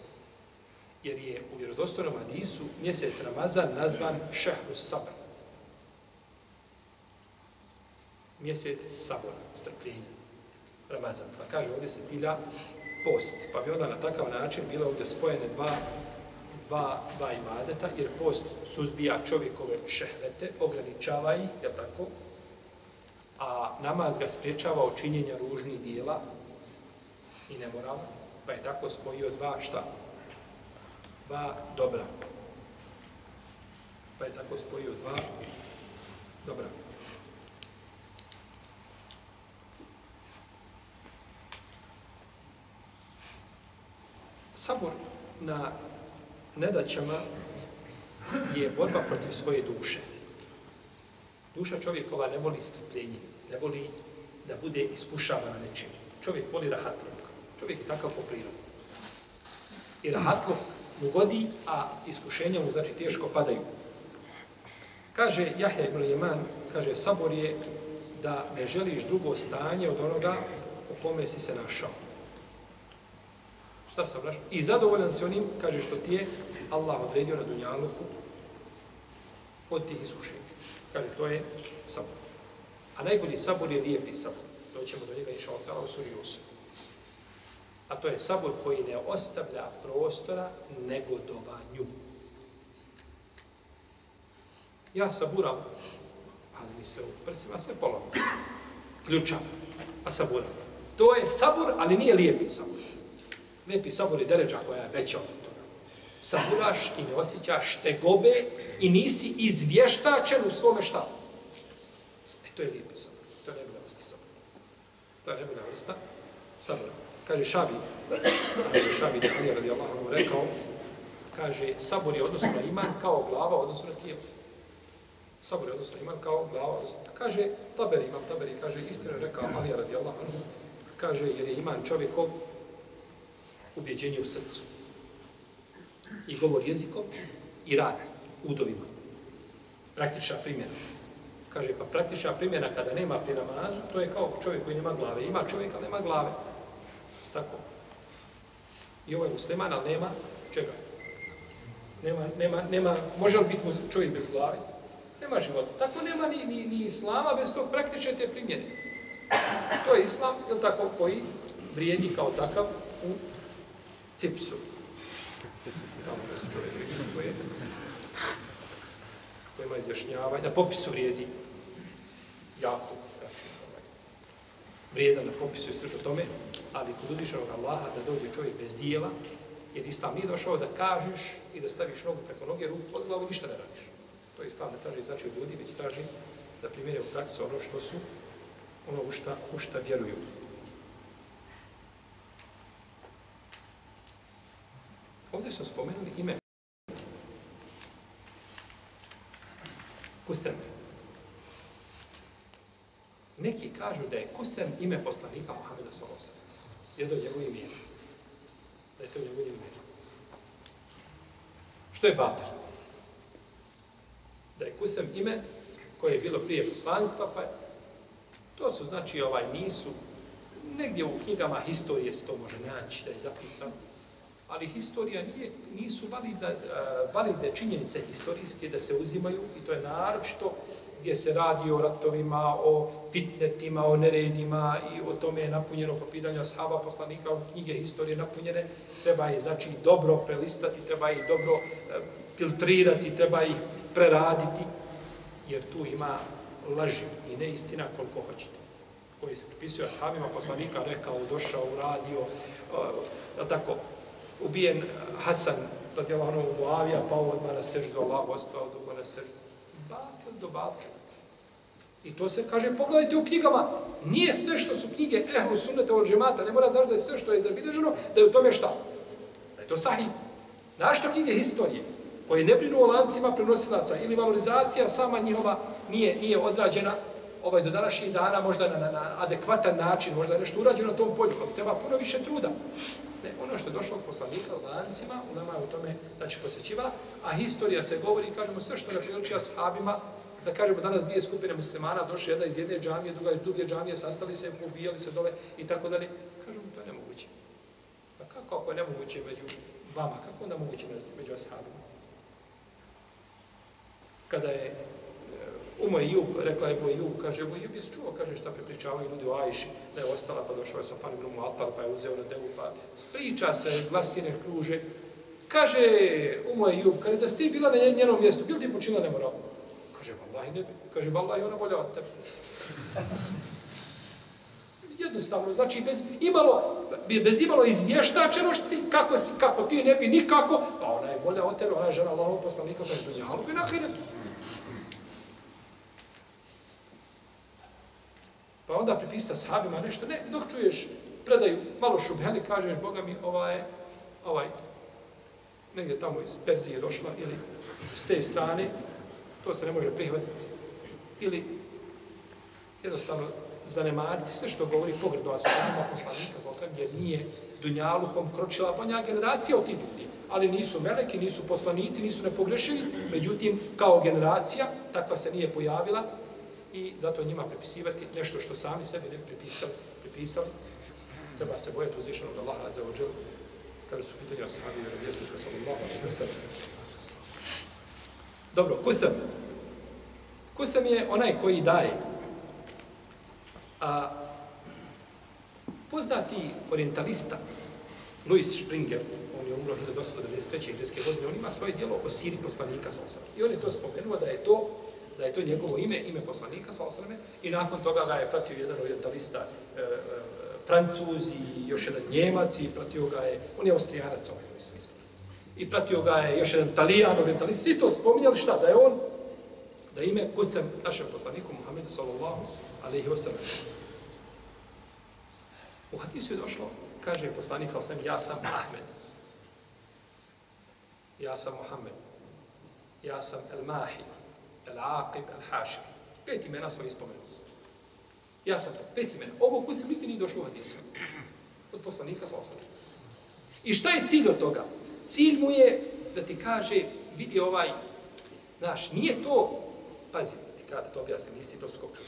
Jer je u vjerodostojnom hadisu mjesec Ramazan nazvan šehru sabr. Mjesec sabora, strpljenja. Ramazan. Pa kaže, ovdje se cilja post. Pa bi onda na takav način bilo ovdje spojene dva dva, dva ibadeta, jer post suzbija čovjekove šehvete, ograničava ih, je tako? A namaz ga spriječava od činjenja ružnih dijela i nemorala, pa je tako spojio dva šta? Dva dobra. Pa je tako spojio dva dobra. Sabor na nedaćama je borba protiv svoje duše. Duša čovjekova ne voli strpljenje, ne voli da bude iskušavana nečim. Čovjek voli rahatluk. Čovjek je takav po prirodi. I rahatluk ugodi, a iskušenja mu znači teško padaju. Kaže Jahja ibn Jeman, kaže, sabor je da ne želiš drugo stanje od onoga u kome si se našao. Šta sam našao? I zadovoljan si onim, kaže, što ti je Allah odredio na dunjaluku od tih iskušenja. Kaže, to je sabor. A najbolji sabor je lijepi sabor. Doćemo do njega inša Allah u suri Yusuf. A to je sabor koji ne ostavlja prostora negodovanju. Ja saburam, ali mi se u prsima sve polomio. Ključam, a saburam. To je sabor, ali nije lijepi sabor. Lijepi sabor je deređa koja je veća od toga. Saburaš i ne osjećaš tegobe i nisi izvještačen u svome šta. E, to je lijepi sabor. To je nebila vrsta sabora. To je nebila vrsta sabora. Kaže Šabi, kaže Šabi, da radi Allah rekao, kaže, sabor je odnosno na iman kao glava odnosno na tijelo. Sabor je odnosno na iman kao glava odnosno na Kaže, Taberi, imam Taberi, kaže, istinu rekao Ali radi Allahu kaže, jer je iman čovjekov ubjeđenje u srcu. I govor jezikom i rad udovima. Praktična primjena. Kaže, pa praktična primjena kada nema pri namazu, to je kao čovjek koji nema glave. Ima čovjek, ali nema glave. Tako. I ovaj musliman, ali nema čega? Nema, nema, nema, može li biti čovjek bez glave? Nema života. Tako nema ni, ni, ni islama bez tog praktične te primjene. To je islam, ili tako, koji vrijedi kao takav u cipsu. Tamo da se čovjek registruje. Ko ima izjašnjavanje. Na popisu vrijedi jako. Vrijedan na popisu i slično tome, ali kod uzvišenog Allaha da dođe čovjek bez dijela, jer Islam nije došao da kažeš i da staviš nogu preko noge, ruku pod glavu, ništa ne radiš. To je Islam ne traži znači ljudi, već traži da primjere u praksu ono što su, ono u šta, u šta vjeruju. Ovdje su spomenuli ime Kusem. Neki kažu da je kusen ime poslanika Muhammeda s.a.v. Sjedo njegovim ime. Da je to njegovim ime. Što je Batar? Da je Kusem ime koje je bilo prije poslanstva, pa to su znači ovaj nisu negdje u knjigama historije se to može naći da je zapisano ali historija nije, nisu valida, validne činjenice historijske da se uzimaju i to je naročito gdje se radi o ratovima, o fitnetima, o neredima i o tome je napunjeno po pitanju ashaba poslanika, u knjige historije napunjene, treba je znači dobro prelistati, treba ih dobro e, filtrirati, treba ih preraditi, jer tu ima laži i neistina koliko hoćete koji se pripisuje ashabima poslanika, rekao, došao, uradio, uh, eh, tako, ubijen Hasan, radijalahu anhu, Muavija, pao odmah na seždu, Allah ostao dugo na seždu. Batil do. I to se kaže, pogledajte u knjigama, nije sve što su knjige ehlu sunneta od džemata, ne mora znači da je sve što je zabilježeno, da je u tome šta? Da je to sahih. Znaš što knjige historije, koje ne brinu o lancima prenosilaca ili valorizacija sama njihova nije, nije odrađena ovaj do današnjih dana možda na, na, na adekvatan način, možda je nešto urađeno na tom polju, ali treba puno više truda. Ne, ono što je došlo od poslanika u lancima, u nama je u tome znači, posvećiva, a historija se govori, kažemo, sve što ne priliči ashabima, da kažemo danas dvije skupine muslimana došli jedna iz jedne džamije, druga iz druge džamije, sastali se, ubijali se dole i tako dalje. Kažemo, to je nemoguće. Pa kako ako je nemoguće među vama, kako onda moguće među, među ashabima? Kada je Umo je Jub, rekla je Boj Jub, kaže, Boj Jub, jesi čuo, kaže, šta prepričavaju ljudi o Ajši, da je ostala, pa došao je sa Fanibrom u Altar, pa je uzeo na devu, pa spriča se, glasine kruže. Kaže, Umo je Jub, kaže, da si ti bila na njenom mjestu, bil ti počinila nemoral? Kaže, vallahi ne bi. Kaže, vallahi ona bolja od tebe. Jednostavno, znači, bez imalo, bez imalo izvještačenosti, kako, si, kako ti ne bi nikako, pa ona je bolja od tebe, ona je žena Allahov poslanika, sa dunjalu, i nakon Pa onda pripista sahabima nešto, ne, dok čuješ predaju malo šubheli, kažeš, Boga mi, ovaj, ovaj, negdje tamo iz Perzije došla, ili s te strane, to se ne može prihvatiti. Ili jednostavno zanemariti sve što govori pogrdo Asana, poslanika, za osam, jer nije dunjalukom kročila pa banja generacija od tih ljudi. Ali nisu meleki, nisu poslanici, nisu nepogrešeni, međutim, kao generacija, takva se nije pojavila, i zato njima prepisivati nešto što sami sebi ne prepisali, prepisali. Treba se bojati uzvišenog Allaha za ođel, kada su pitanja sahabi i revjesnika sallallahu alaihi wa sallam. Dobro, kusam. Kusam je onaj koji daje. A poznati orientalista, Louis Springer, on je umro 1893. hrvatske godine, on ima svoje dijelo o siri poslanika sa I on je to spomenuo da je to da je to njegovo ime, ime poslanika, sa osrame, i nakon toga ga je pratio jedan orientalista e, e, Francuz i još jedan Njemac i pratio ga je, on je Austrijanac ovaj u smislu. I pratio ga je još jedan Talijan, orientalist, svi to spominjali šta, da je on, da ime kusem našem poslaniku Muhammedu sallallahu alaihi wa sallam. U hadisu je došlo, kaže poslanik sallallahu alaihi ja sam Ahmed. Ja sam Muhammed. Ja sam El Mahid. Al-Aqib, El-Hašim. Pet imena smo ispomenuli. Ja sam to, pet imena. Ovo koji se nikad nije došlo u hadisu. Od poslanika sa osam. I šta je cilj od toga? Cilj mu je da ti kaže, vidi ovaj, znaš, nije to, pazi, ti kada to objasnim, nisi to skoču.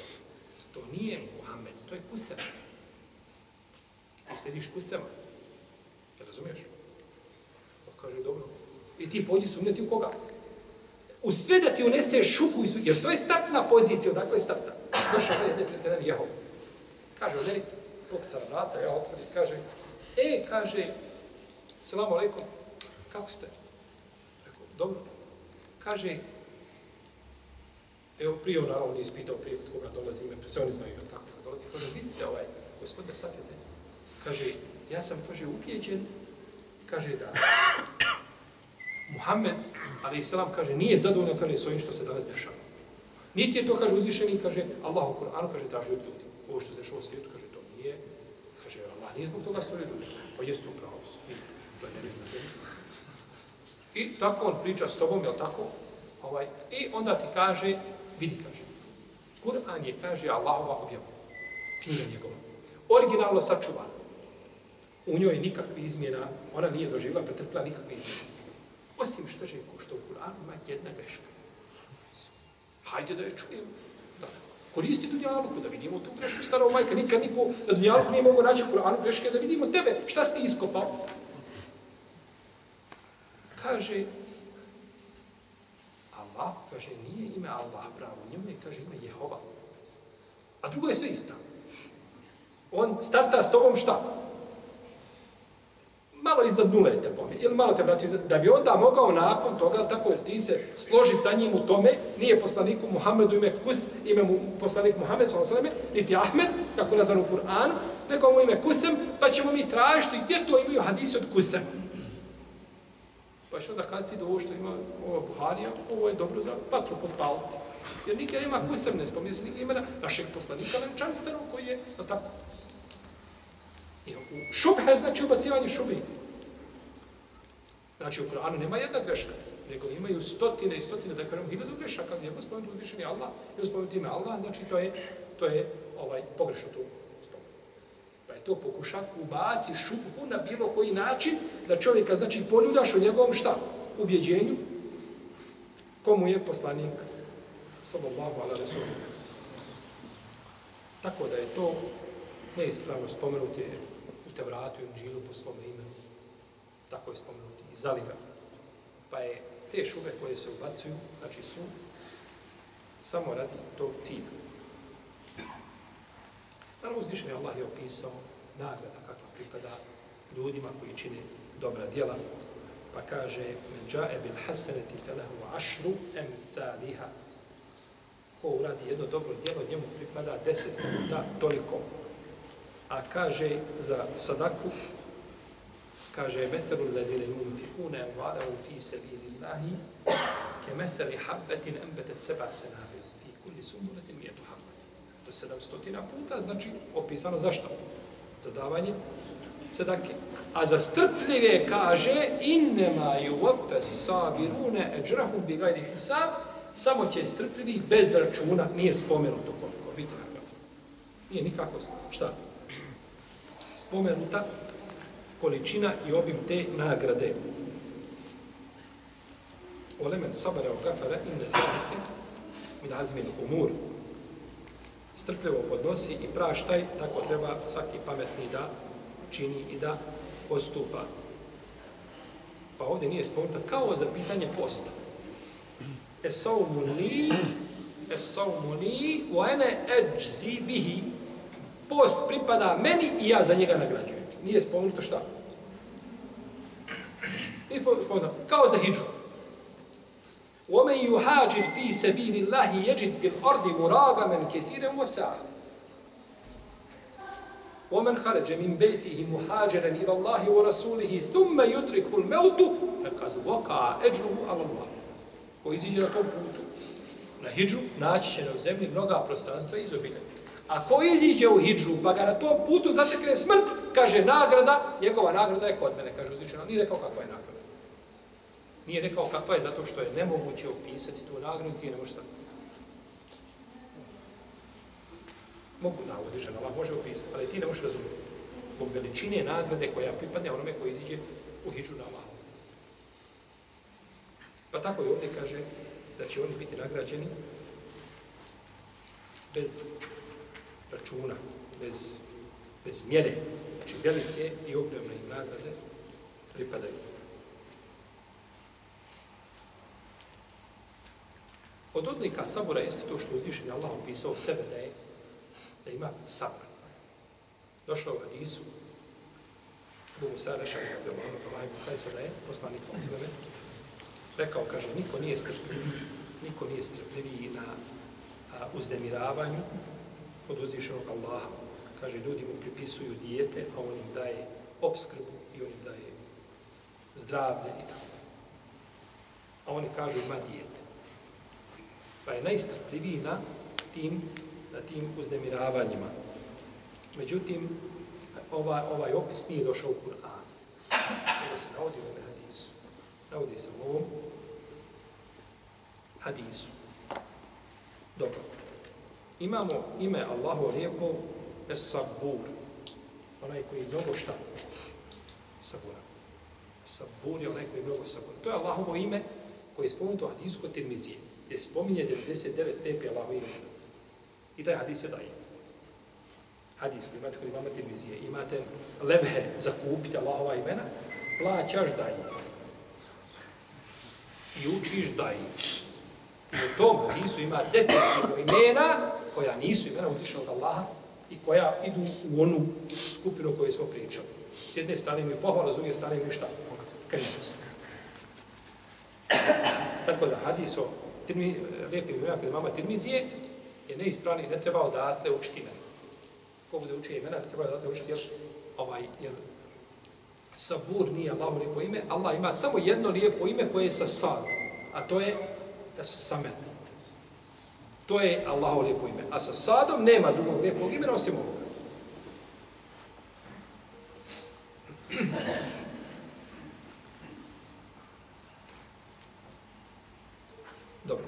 To nije Muhammed, to je Kusema. I ti slediš Kusema. Ja razumiješ? Pa kaže, dobro. I ti pođi sumnjati u koga? U sve da ti unese šupu, jer to je startna pozicija, odakle je starta. Došao je jedan prijatelj Jehov. Kaže, odeli, pokucala vrata, ja otvori, kaže, e, kaže, selamu alaikum, kako ste? Rekao, dobro. Kaže, evo, prije on naravno nije ispitao prije od koga dolazi ime, pa sve oni znaju od kako dolazi. Kaže, vidite ovaj, gospodine, satjete. Kaže, ja sam, kaže, ubijeđen, kaže da Muhammed, ali selam kaže, nije zadovoljno, kaže, s ovim što se danas dešava. Niti je to, kaže, uzvišeni, kaže, Allah u Koranu, kaže, traži od ljudi. Ovo što se dešava u svijetu, kaže, to nije. Kaže, Allah nije zbog toga stvorio ljudi. Pa jeste upravo, to je nevjetna. I tako on priča s tobom, jel tako? Ovaj, I onda ti kaže, vidi, kaže, Kur'an je, kaže, Allahova objava. Knjiga njegova. Originalno sačuvan. U njoj nikakve izmjena, ona nije doživjela, pretrpila nikakve izmjene. Osim što je što u Kur'anu ima jedna greška. Hajde da je čujem. Da. Koristi dunjaluku da vidimo tu grešku starog majka. Nikad niko na dunjaluku nije mogo naći u Kur'anu greške da vidimo tebe. Šta si ti iskopao? Kaže Allah, kaže, nije ime Allah pravo, njemu je, kaže, ime Jehova. A drugo je sve ispravno. On starta s tobom šta? Malo iznad nule te pomije, ili malo te vrati, da bi onda mogao nakon toga, tako jer ti se složi sa njim u tome, nije poslaniku Muhammedu ime Kus, ime mu poslanik Muhammed, sallam niti Ahmed, kako nazvan u Kur'anu, nego mu ime Kusem, pa ćemo mi tražiti gdje to imaju hadisi od Kusem. Pa što da kazati da ovo što ima ova Buharija, ovo je dobro za patru podpaliti. Jer nigdje nema Kusem, ne spominje se nigdje imena našeg poslanika venčanstvenog koji je, no tako, I šubhe znači ubacivanje šubi. Znači u Koranu nema jedna greška, nego imaju stotine i stotine, da kažemo, hiljadu grešaka, gdje je spomenuti uzvišeni Allah, i spomenuti ime Allah, znači to je, to je ovaj, pogrešno tu Pa je to pokušat ubaci šubhu na bilo koji način, da čovjeka, znači, poljudaš u njegovom šta? Ubjeđenju, komu je poslanik, sallallahu ala rasulom. Tako da je to neispravno spomenuti Tevratu i Unđilu po svom imenu. Tako je spomenuti. I zaliga. Pa je te šube koje se ubacuju, znači su samo radi tog cilja. Naravno, uzvišen je Allah je opisao nagrada kakva pripada ljudima koji čine dobra djela. Pa kaže, men džae bil hasaneti felehu ašru em thaliha. Ko uradi jedno dobro djelo, njemu pripada deset minuta toliko A kaže za sadaku, kaže meselu ladine yunfikune amvalahum fi sabilillahi ke meseli habbatin anbatat sab'a sanabil fi kulli sumbulatin mijetu habba. To 700 puta, znači opisano zašto? Za davanje sadake. A za strpljive kaže innema yuwaffa sabiruna ajrahum bi gajri hisab samo će strpljivi bez računa, nije spomenuto koliko, vidite na Nije nikako, šta? Spomenuta količina i obim te nagrade. Olemen sabara u kafara inne zalike min azmin umur. Strpljivo podnosi i praštaj, tako treba svaki pametni da čini i da postupa. Pa ovdje nije spomenuta kao za pitanje posta. Esaumu li, esaumu li, wa ene eđzi bihi, post pripada meni i ja za njega nagrađujem. Nije spomenuto šta? Nije spomenuto. Kao za hijđu. وَمَنْ يُحَاجِرْ فِي سَبِيلِ اللَّهِ يَجِدْ فِي الْأَرْضِ مُرَاغَمًا كَسِيرًا وَسَعًا وَمَنْ خَرَجَ مِنْ بَيْتِهِ مُحَاجِرًا إِلَى اللَّهِ وَرَسُولِهِ ثُمَّ يُدْرِكُ الْمَوْتُ فَقَدْ وَقَعَ أَجْرُهُ عَلَى اللَّهِ Ko iziđe na tom putu, na hijđu, naći će na zemlji mnoga prostranstva i A Ako iziđe u hijđu, pa ga na tom putu zatekne smrt, kaže nagrada, njegova nagrada je kod mene, kaže uzvičeno. Nije rekao kakva je nagrada. Nije rekao kakva je zato što je nemoguće opisati tu nagradu, ti ne možeš sad. Mogu na uzvičeno, Allah može opisati, ali ti ne možeš razumjeti. Zbog veličine nagrade koja pripadne onome koji iziđe u hijđu na Allah. Pa tako i ovdje kaže da će oni biti nagrađeni bez računa, bez, bez mjere. Znači, velike i ogromne nagrade pripadaju. Od odlika sabora jeste to što uzvišen Allah opisao sebe da je da ima sabor. Došlo u hadisu Abu Musa Rešan je bilo ono pa vajmo kaj se da je poslanik sa sebe rekao, kaže, niko nije strpljiviji niko nije strpljiviji na a, uznemiravanju od uzvišenog Allaha. Kaže, ljudi mu pripisuju dijete, a on im daje obskrbu i on im daje zdravlje i tako. A oni kažu, ima dijete. Pa je najstrpljiviji na tim, na tim uznemiravanjima. Međutim, ovaj, ovaj opis nije došao u Kur'an. Ovo se navodi u ovom hadisu. Navodi se u ovom hadisu. Dobro imamo ime Allahu lijepo Es-Sabur. Onaj koji mnogo šta? Sabura. Sabur je onaj koji mnogo sabura. To je Allahovo ime koje je spomenuto u hadisu kod Tirmizije. Gdje spominje 99 tepe Allahovo ime. I taj hadis je daif. Hadis koji imate kod imama Tirmizije. Imate lebhe za kupiti Allahova imena. Plaćaš daif. I učiš daif. I u tom hadisu ima definitivno imena koja nisu imena uzvišenog Allaha i koja idu u onu skupinu koju smo pričali. S jedne strane imaju je pohvala, s druge strane imaju šta? Krnjavost. Tako da hadis o tirmi, lijepim imena kod mama Tirmizije je neispravni i ne treba odatle učiti imena. Ko bude učio imena, treba odatle učiti jer, ovaj, jer Sabur nije Allaho lijepo ime, Allah ima samo jedno lijepo ime koje je sa sad, a to je Samet. To je Allaho lijepo ime. A sa sadom nema drugog lijepog imena osim ovoga. Dobro.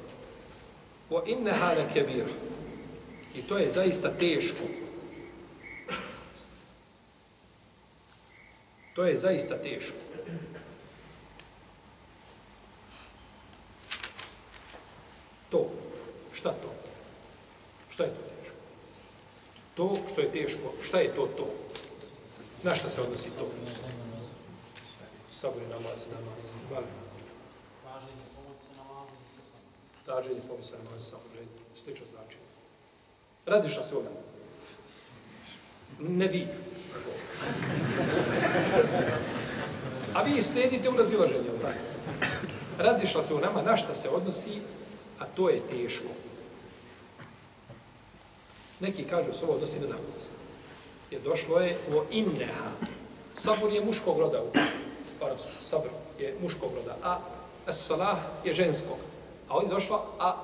Wa inna hale kebir. I to je zaista teško. To je zaista teško. To. Šta to? Šta je to teško? To što je teško, šta je to to? Na šta se odnosi to? Sabori namaz, namaz. Traženje pomoći na namaz, samo red, slično znači. Razišla se ovdje. Ne vi. A vi slijedite u razilaženju. Razišla se u nama, na šta se odnosi, a to je teško. Neki kažu s ovo odnosi na namaz. Je došlo je u inneha. Sabur je muškog roda u arabskom. Sabr je muškog roda, a as-salah je ženskog. A ovdje došlo, a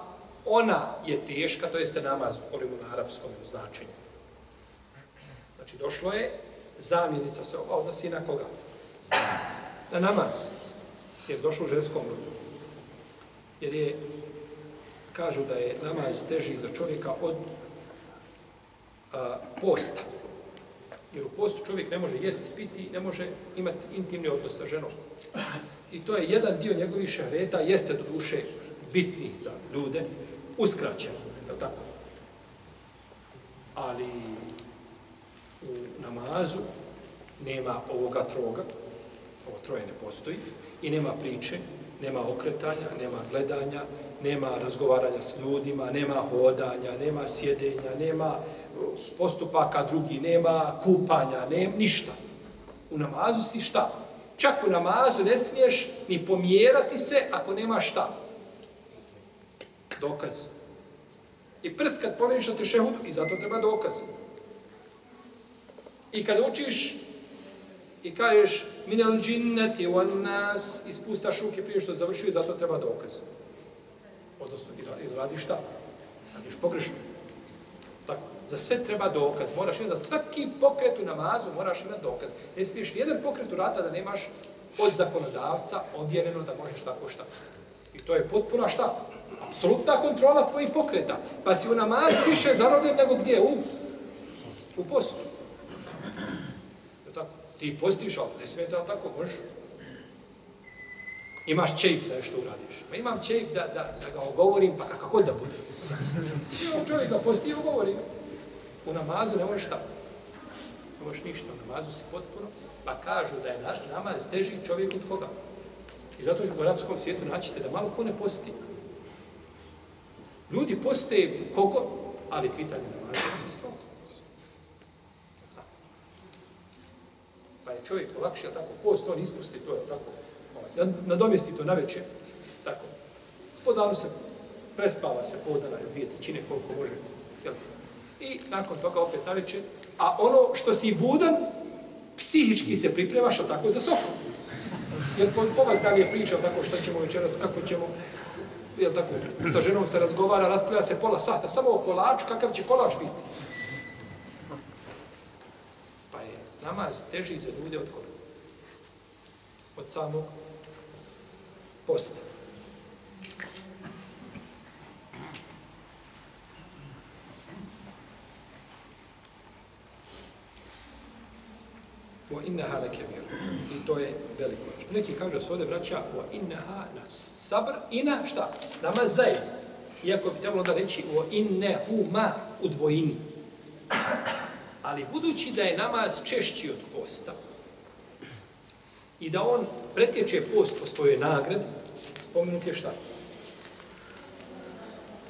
ona je teška, to jeste namaz, govorimo na arapskom značenju. Znači, došlo je, zamjenica se ova odnosi na koga? Na namaz. Jer došlo u ženskom rodu. Jer je, kažu da je namaz teži za čovjeka od a, posta. Jer u postu čovjek ne može jesti, piti, ne može imati intimni odnos sa ženom. I to je jedan dio njegovih šahreta, jeste do duše bitni za ljude, uskraćen, je tako? Ali u namazu nema ovoga troga, ovo troje ne postoji, i nema priče, nema okretanja, nema gledanja, nema razgovaranja s ljudima, nema hodanja, nema sjedenja, nema e, postupaka drugi, nema kupanja, nema ništa. U namazu si šta? Čak u namazu ne smiješ ni pomjerati se ako nema šta. Dokaz. I prst kad pomeniš na tešehudu, i zato treba dokaz. I kad učiš i kažeš minel džinneti wan nas, ispustaš ruke prije što završio i zato treba dokaz. Odnosno, ili radiš šta? Radiš pogrešno. Tako. Za sve treba dokaz. Moraš imati za svaki pokret u namazu, moraš imati dokaz. Ne smiješ jedan pokret u rata da nemaš od zakonodavca ovjereno da možeš tako šta. I to je potpuna šta? Apsolutna kontrola tvojih pokreta. Pa si u namazu više zarobljen nego gdje? U, u postu. Tako. Ti postiš, ali ne smije tako možeš. Imaš čejf da nešto uradiš. Ma imam čejf da, da, da ga ogovorim, pa kako da bude. Imam čovjek da posti i ogovori. U namazu ne možeš šta. Ne možeš ništa. U namazu si potpuno. Pa kažu da je namaz teži čovjek od koga. I zato u arapskom svijetu naćete da malo ko ne posti. Ljudi poste koko, ali pitanje namaza je isto. Pa je čovjek lakše, tako, post, on ispusti to, tako, nadomjesti to na večer, tako. Po danu se prespava se podana dvije trećine koliko može. Jel? I nakon toga opet na večer. A ono što si budan, psihički se pripremaš, ali tako, za sofu. Jer po, po vas dalje pričao tako što ćemo večeras, kako ćemo, jel tako, sa ženom se razgovara, raspravlja se pola sata, samo o kolaču, kakav će kolač biti. Pa je namaz teži za ljude od koga? Od samog posta. Wa innaha lakabir. I to je veliko. Što neki kažu se ovdje vraća wa innaha na sabr i na šta? Namaz zajedno. Iako bi trebalo da reći wa innehu ma u dvojini. Ali budući da je namaz češći od posta i da on pretječe post po svojoj nagradi, spomenut je šta?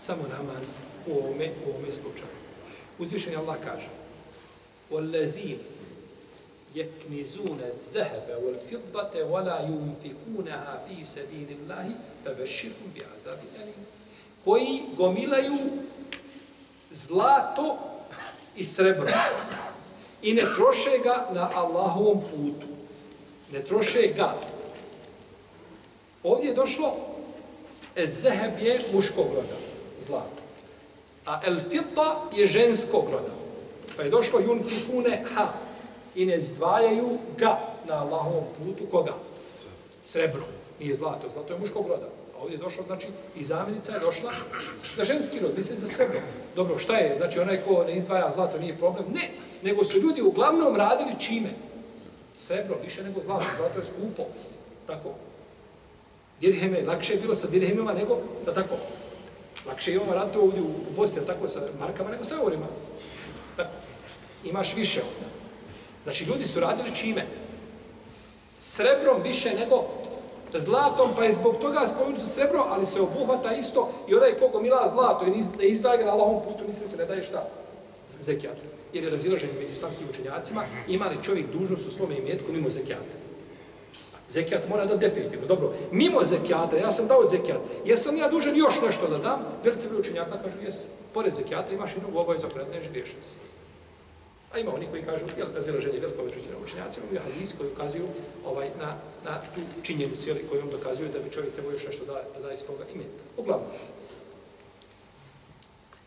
samo namaz u ovome, u ovome slučaju. Uzvišen je Allah kaže وَالَّذِينَ يَكْنِزُونَ الذَّهَبَ وَالْفِضَّةَ وَلَا يُنْفِقُونَهَا فِي سَبِيلِ اللَّهِ فَبَشِّرْهُمْ بِعَذَابٍ أَلِيمٍ koji gomilaju zlato i srebro i ne troše ga na Allahovom putu. Ne troše ga. Ovdje je došlo e Zeheb je muškog roda, zlato. A el fita je ženskog roda. Pa je došlo jun fikune ha. I ne zdvajaju ga na Allahovom putu. Koga? Srebro. Nije zlato. Zlato je muškog roda. A ovdje je došlo, znači, i zamjenica je došla za ženski rod, mislim za srebro. Dobro, šta je? Znači, onaj ko ne izdvaja zlato nije problem. Ne, nego su ljudi uglavnom radili čime? Srebro, više nego zlato. Zlato je skupo. Tako. Dirheme, lakše je bilo sa dirhemima nego, da tako, lakše je ovo raditi ovdje u Bosni, tako, sa markama nego sa eurima. Tako. Imaš više onda. Znači, ljudi su radili čime? Srebrom više nego zlatom, pa je zbog toga spomenuti su srebro, ali se obuhvata isto i onaj kogo mila zlato i ne izdaje ga na Allahom putu, misli se ne daje šta? Zekijat. Jer je razilaženje među islamskim učenjacima, ima li čovjek dužnost u svome imetku mimo zekijata? Zekijat mora da definitivno. Dobro, mimo zekijata, ja sam dao zekijat, jesam ja dužan još nešto da dam? Veliki broj učenjaka kažu, jes, pored zekijata imaš i drugu obavezu, ako ne teneš, riješen si. A ima oni koji kažu, jel, razilaženje veliko među učenjacima, ima hadis koji ukazuju ovaj, na, na tu činjenicu, jel, kojom dokazuju da bi čovjek trebao još nešto da, da daje iz toga imeta. Uglavnom.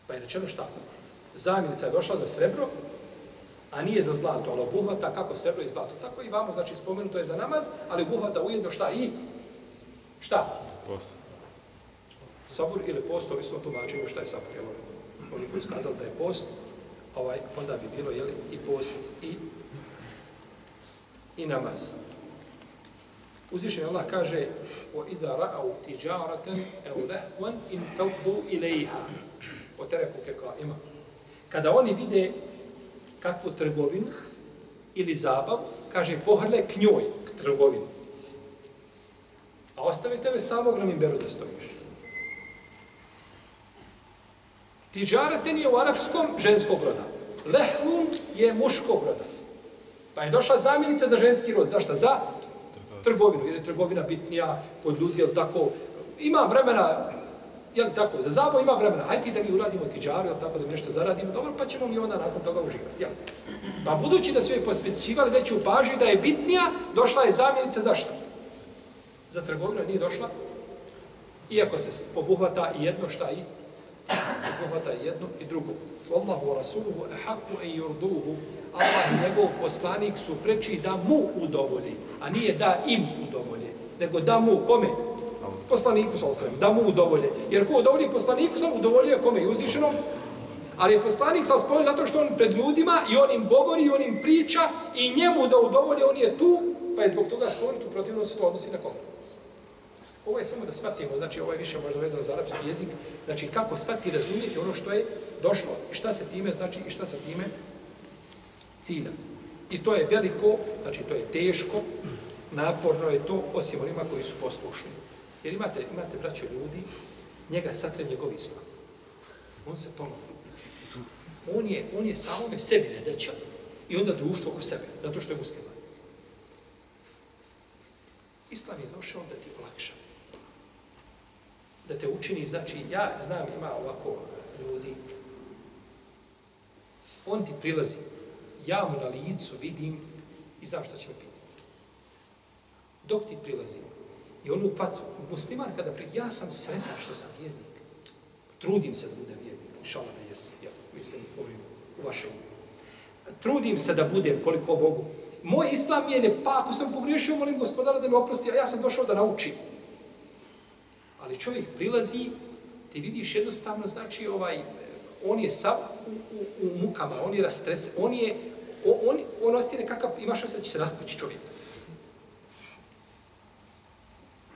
Pa je rečeno šta? Zamjenica je došla za srebro, a nije za zlato, ali obuhvata kako srebro i zlato. Tako i vamo, znači, spomenuto je za namaz, ali obuhvata ujedno šta i? Šta? Post. Sabur ili post, ovisno tumačenju šta je sabur, jel? Oni koji skazali da je post, ovaj, onda bi bilo, jel, i post i, i namaz. Uzvišen Allah kaže o iza ra'au tijaratan ev lehvan in faddu ilaiha o tereku keka ima. Kada oni vide kakvu trgovinu ili zabav, kaže pohrle k njoj, k trgovinu. A ostavi tebe samog na mimberu da stojiš. Tiđaraten je u arapskom ženskog roda. Lehum je muškog roda. Pa je došla zamjenica za ženski rod. Zašto? Za trgovinu. Jer je trgovina bitnija kod ljudi, jel tako? Ima vremena Je li tako? Za zabo ima vremena. Hajde ti da mi uradimo tiđaru, jel tako, da mi nešto zaradimo, dobro, pa ćemo mi onda nakon toga uživati. Jel? Pa budući da su joj posvećivali veću pažnju da je bitnija, došla je zamjenica za šta? Za trgovinu nije došla. Iako se obuhvata i jedno šta i obuhvata i jedno i drugo. Wallahu wa rasuluhu ahaku e yurduhu. Allah i njegov poslanik su preči da mu udovolji, a nije da im udovolje, nego da mu kome? Poslaniku sa osrem, da mu udovolje. Jer ko udovolji poslaniku sa udovoljuje kome? I uzvišenom? Ali je poslanik sa osrem zato što on pred ljudima i on im govori, i on im priča i njemu da udovolje, on je tu, pa je zbog toga spomenut u se to odnosi na koga. Ovo je samo da shvatimo, znači ovo je više možda vezano za arapski jezik, znači kako shvatiti razumjeti ono što je došlo i šta se time, znači i šta se time cilja. I to je veliko, znači to je teško, naporno je to, osim onima koji su poslušni. Jer imate, imate braćo ljudi, njega satre njegov islam. On se ponovi. On je, on je samome sebi nedeća i onda društvo oko sebe, zato što je musliman. Islam je došao da ti olakša. Da te učini, znači, ja znam, ima ovako e, ljudi, on ti prilazi, ja mu na licu vidim i znam što će me pitati. Dok ti prilazi, I onu facu, musliman kada pri... Ja sam sretan što sam vjernik. Trudim se da budem vjernik. inšala da jesi. Ja mislim, ovim, u vašem. Trudim se da budem koliko Bogu. Moj islam je ne, pa ako sam pogriješio, molim gospodara da me oprosti, a ja sam došao da naučim. Ali čovjek prilazi, ti vidiš jednostavno, znači, ovaj, on je sav u, u, u mukama, on je rastres, on je, on, on ostaje kakav, imaš osjećaj da će se raspući čovjek.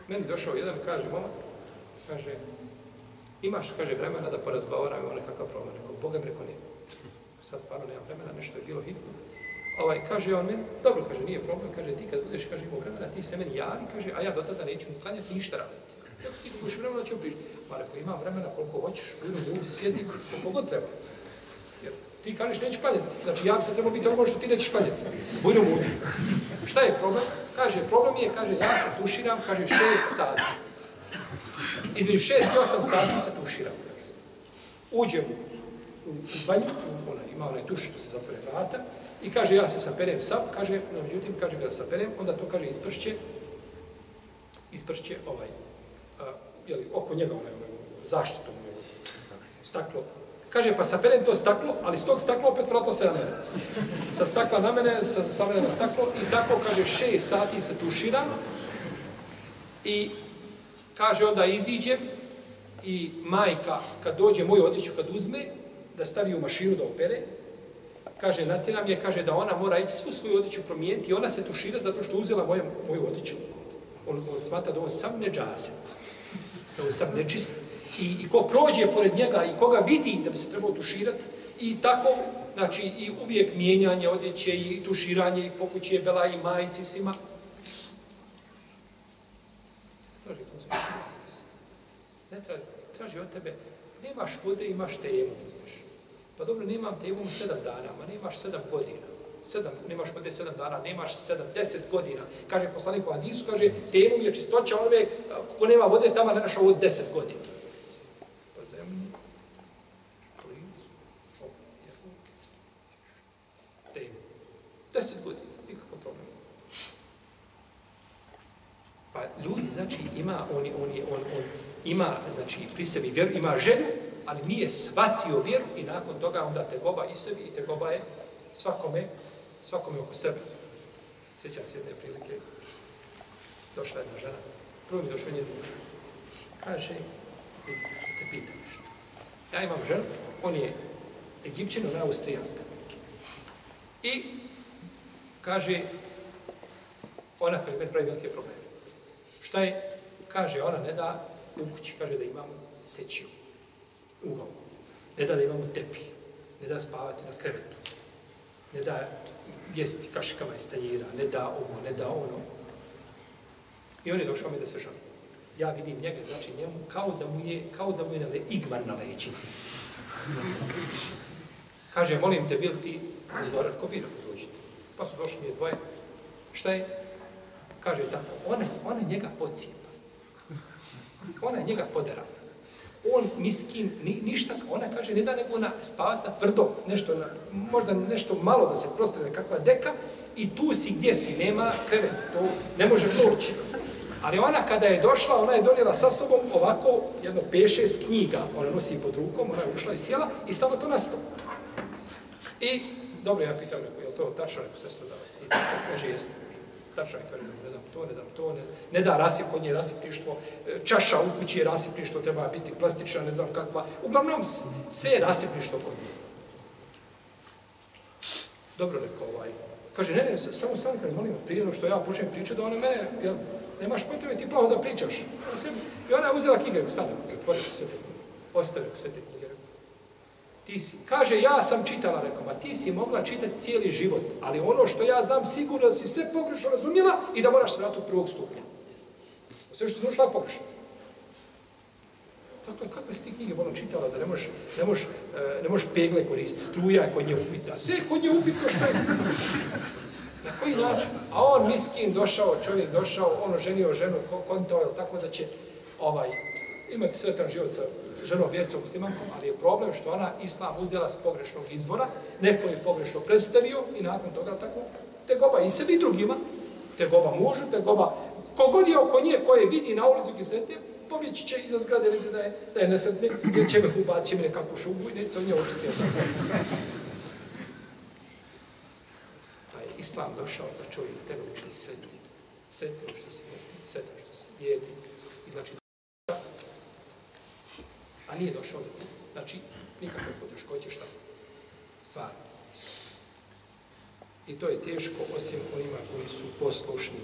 Meni došao jedan, kaže, mama, kaže, imaš, kaže, vremena da porazgovaramo nekakav problem. Rekao, Boga mi rekao, nije. Sad stvarno nema vremena, nešto je bilo hitno. Ovaj, kaže on meni, dobro, kaže, nije problem, kaže, ti kad budeš, kaže, imao vremena, ti se meni javi, kaže, a ja do tada neću ni klanjati, ništa raditi. Ja, ti kojiš vremena ću pričati. Pa rekao, imam vremena koliko hoćeš, budu ljudi, sjedi, koliko god treba. Ti kažeš neću klanjati. Znači ja bi se trebao biti ono što ti nećeš klanjati. Budu mudri. Šta je problem? Kaže, problem je, kaže, ja se tuširam, kaže, šest sati. Između šest i osam sati se tuširam. Uđem u, u banju, ona, ima onaj tuš što se zatvore vrata, i kaže, ja se saperem sam, kaže, no, međutim, kaže, kada saperem, onda to, kaže, ispršće, ispršće ovaj, a, jeli, oko njega, onaj, onaj, zaštitu, onaj, staklo. Kaže, pa saperem to staklo, ali s tog stakla opet vratilo se na mene. Sa stakla na mene, sa, sa mene na staklo, i tako, kaže, šest sati se tušira i kaže, onda iziđem, i majka, kad dođe moju odjeću, kad uzme, da stavi u mašinu da opere, kaže, natjeram je, kaže, da ona mora ići svu svoju odjeću promijeniti i ona se tušira zato što uzela moju, moju odjeću. On, on smata da on sam neđaset, da on sam nečist. I, I ko prođe pored njega i koga vidi da bi se trebao tuširati, i tako, znači, i uvijek mijenjanje odjeće i tuširanje i pokuće bela i majici svima. Traži to Ne traži, traži od tebe, nemaš vode, imaš temu. Znaš. Pa dobro, nemam te sedam dana, ma nemaš sedam godina. Sedam, nemaš vode sedam dana, nemaš sedam, deset godina. Kaže poslanik u Hadisu, kaže, temom je čistoća onome, ko nema vode, tamo ne našao od deset godina. Deset godina, nikakav problem. Pa ljudi, znači, ima, on, on, on, on, ima, znači, pri sebi vjeru, ima želju, ali nije shvatio vjeru i nakon toga onda te goba i sebi i te goba je svakome, svakome oko sebe. Sjećam se jedne prilike, došla jedna žena, prvo mi došla njena kaže, ti te pitam nešto. Ja imam ženu, on je Egipćin, ona je Austrijanka. I kaže, ona kaže, meni pravi velike probleme. Šta je? Kaže, ona ne da u kući, kaže da imamo sećiju ugao. Ne da da imamo tepi, ne da spavati na krevetu, ne da jesti kaškama iz tanjira, ne da ovo, ne da ono. I on je došao mi da se žali. Ja vidim njega, znači njemu, kao da mu je, kao da mu je nale, igman na leđima. Kaže, molim te, bil ti izgorat ko biro, dođite. Pa su došli mi dvoje. Šta je? Kaže tako, ona, ona njega pocijepa. Ona njega podera on miskin, ni, ništa, ona kaže, ne da nego ona spavat na tvrdo, nešto, na, možda nešto malo da se prostane kakva deka, i tu si gdje si, nema krevet, to ne može proći. Ali ona kada je došla, ona je donijela sa sobom ovako jedno peše s knjiga, ona nosi pod rukom, ona je ušla i sjela i stavila to na stol. I, dobro, ja pitam, to tačno, neko sestro da ti, kaže, jeste tačno je, kaže, ne dam to, ne dam to, ne, ne da rasip kod nje rasipništvo, e, čaša u kući je rasipništvo, treba biti plastična, ne znam kakva, uglavnom sve je rasipništvo kod nje. Dobro rekao ovaj, kaže, ne, ne, samo sam, kaže, molim, prije što ja počnem pričati, da ona mene, jel, nemaš potrebe, ti plaho da pričaš. I ona je uzela knjige, stavlja, zatvorio se, te knjige, ostavio sve te knjige, Ti si, kaže, ja sam čitala, rekao, ma ti si mogla čitati cijeli život, ali ono što ja znam sigurno da si sve pogrešno razumjela i da moraš vrati od prvog stupnja. Sve što si pogrešno. Dakle, kakve si ti knjige ono čitala da ne možeš, ne možeš, e, ne možeš pegle koristiti, struja je kod nje upitna, sve je kod nje upitno što je. Na koji način? A on miskin došao, čovjek došao, ono ženio ženu, kontao, tako da će ovaj, imati sretan život sa ženom vjercom muslimankom, ali je problem što ona islam uzela s pogrešnog izvora, neko je pogrešno predstavio i nakon toga tako te goba i sebi drugima, te goba mužu, te goba kogod je oko nje koje vidi na ulicu gdje sretne, pobjeći će i da zgrade vidi da je, da je nesretni, jer će me hubat, će me nekakvu šubu i neće od nje očistio. Pa je islam došao da čovjek tebe učini sretni. Sretni što si sretni što si vjerni. I znači a nije došao do toga. Znači, nikakve poteškoće šta stvar. I to je teško osim onima koji su poslušni,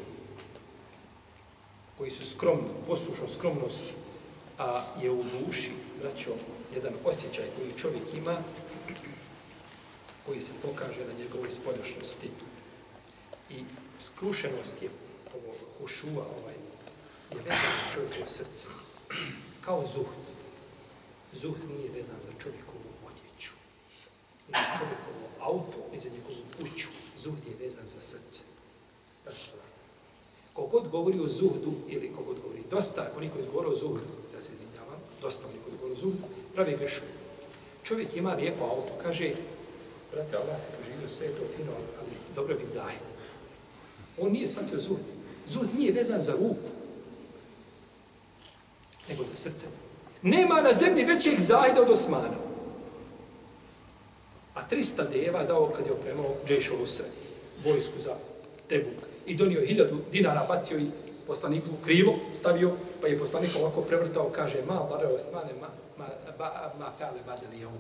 koji su skromni, poslušno skromnost, a je u duši, braćo, jedan osjećaj koji čovjek ima, koji se pokaže na njegovoj spoljašnosti. I skrušenost je ovo hušua, ovaj, je vezano čovjekovo srce. kao zuhd. Zuhd nije vezan za čovjekovu odjeću, za čovjekovo auto, i za njegovu kuću. Zuhd je vezan za srce. Kogod govori o zuhdu, ili kogod govori dosta, oni koji izgovore o zuhdu, da se izvinjavam, dosta oni koji izgovore o zuhdu, pravi grešu. Čovjek ima lijepo auto, kaže, brate, Allah te poživio, sve je to fino, ali dobro biti zahid. On nije shvatio zuhd. Zuhd nije vezan za ruku, nego za srce. Nema na zemlji većeg zahida od Osmana. A 300 deva dao kad je opremao Džejšo Lusre, vojsku za Tebuk. I donio hiljadu dinara, bacio i poslaniku krivo stavio, pa je poslanik ovako prevrtao, kaže, ma, bare Osmane, ma, ma, ba, ma, feale, badeli, on.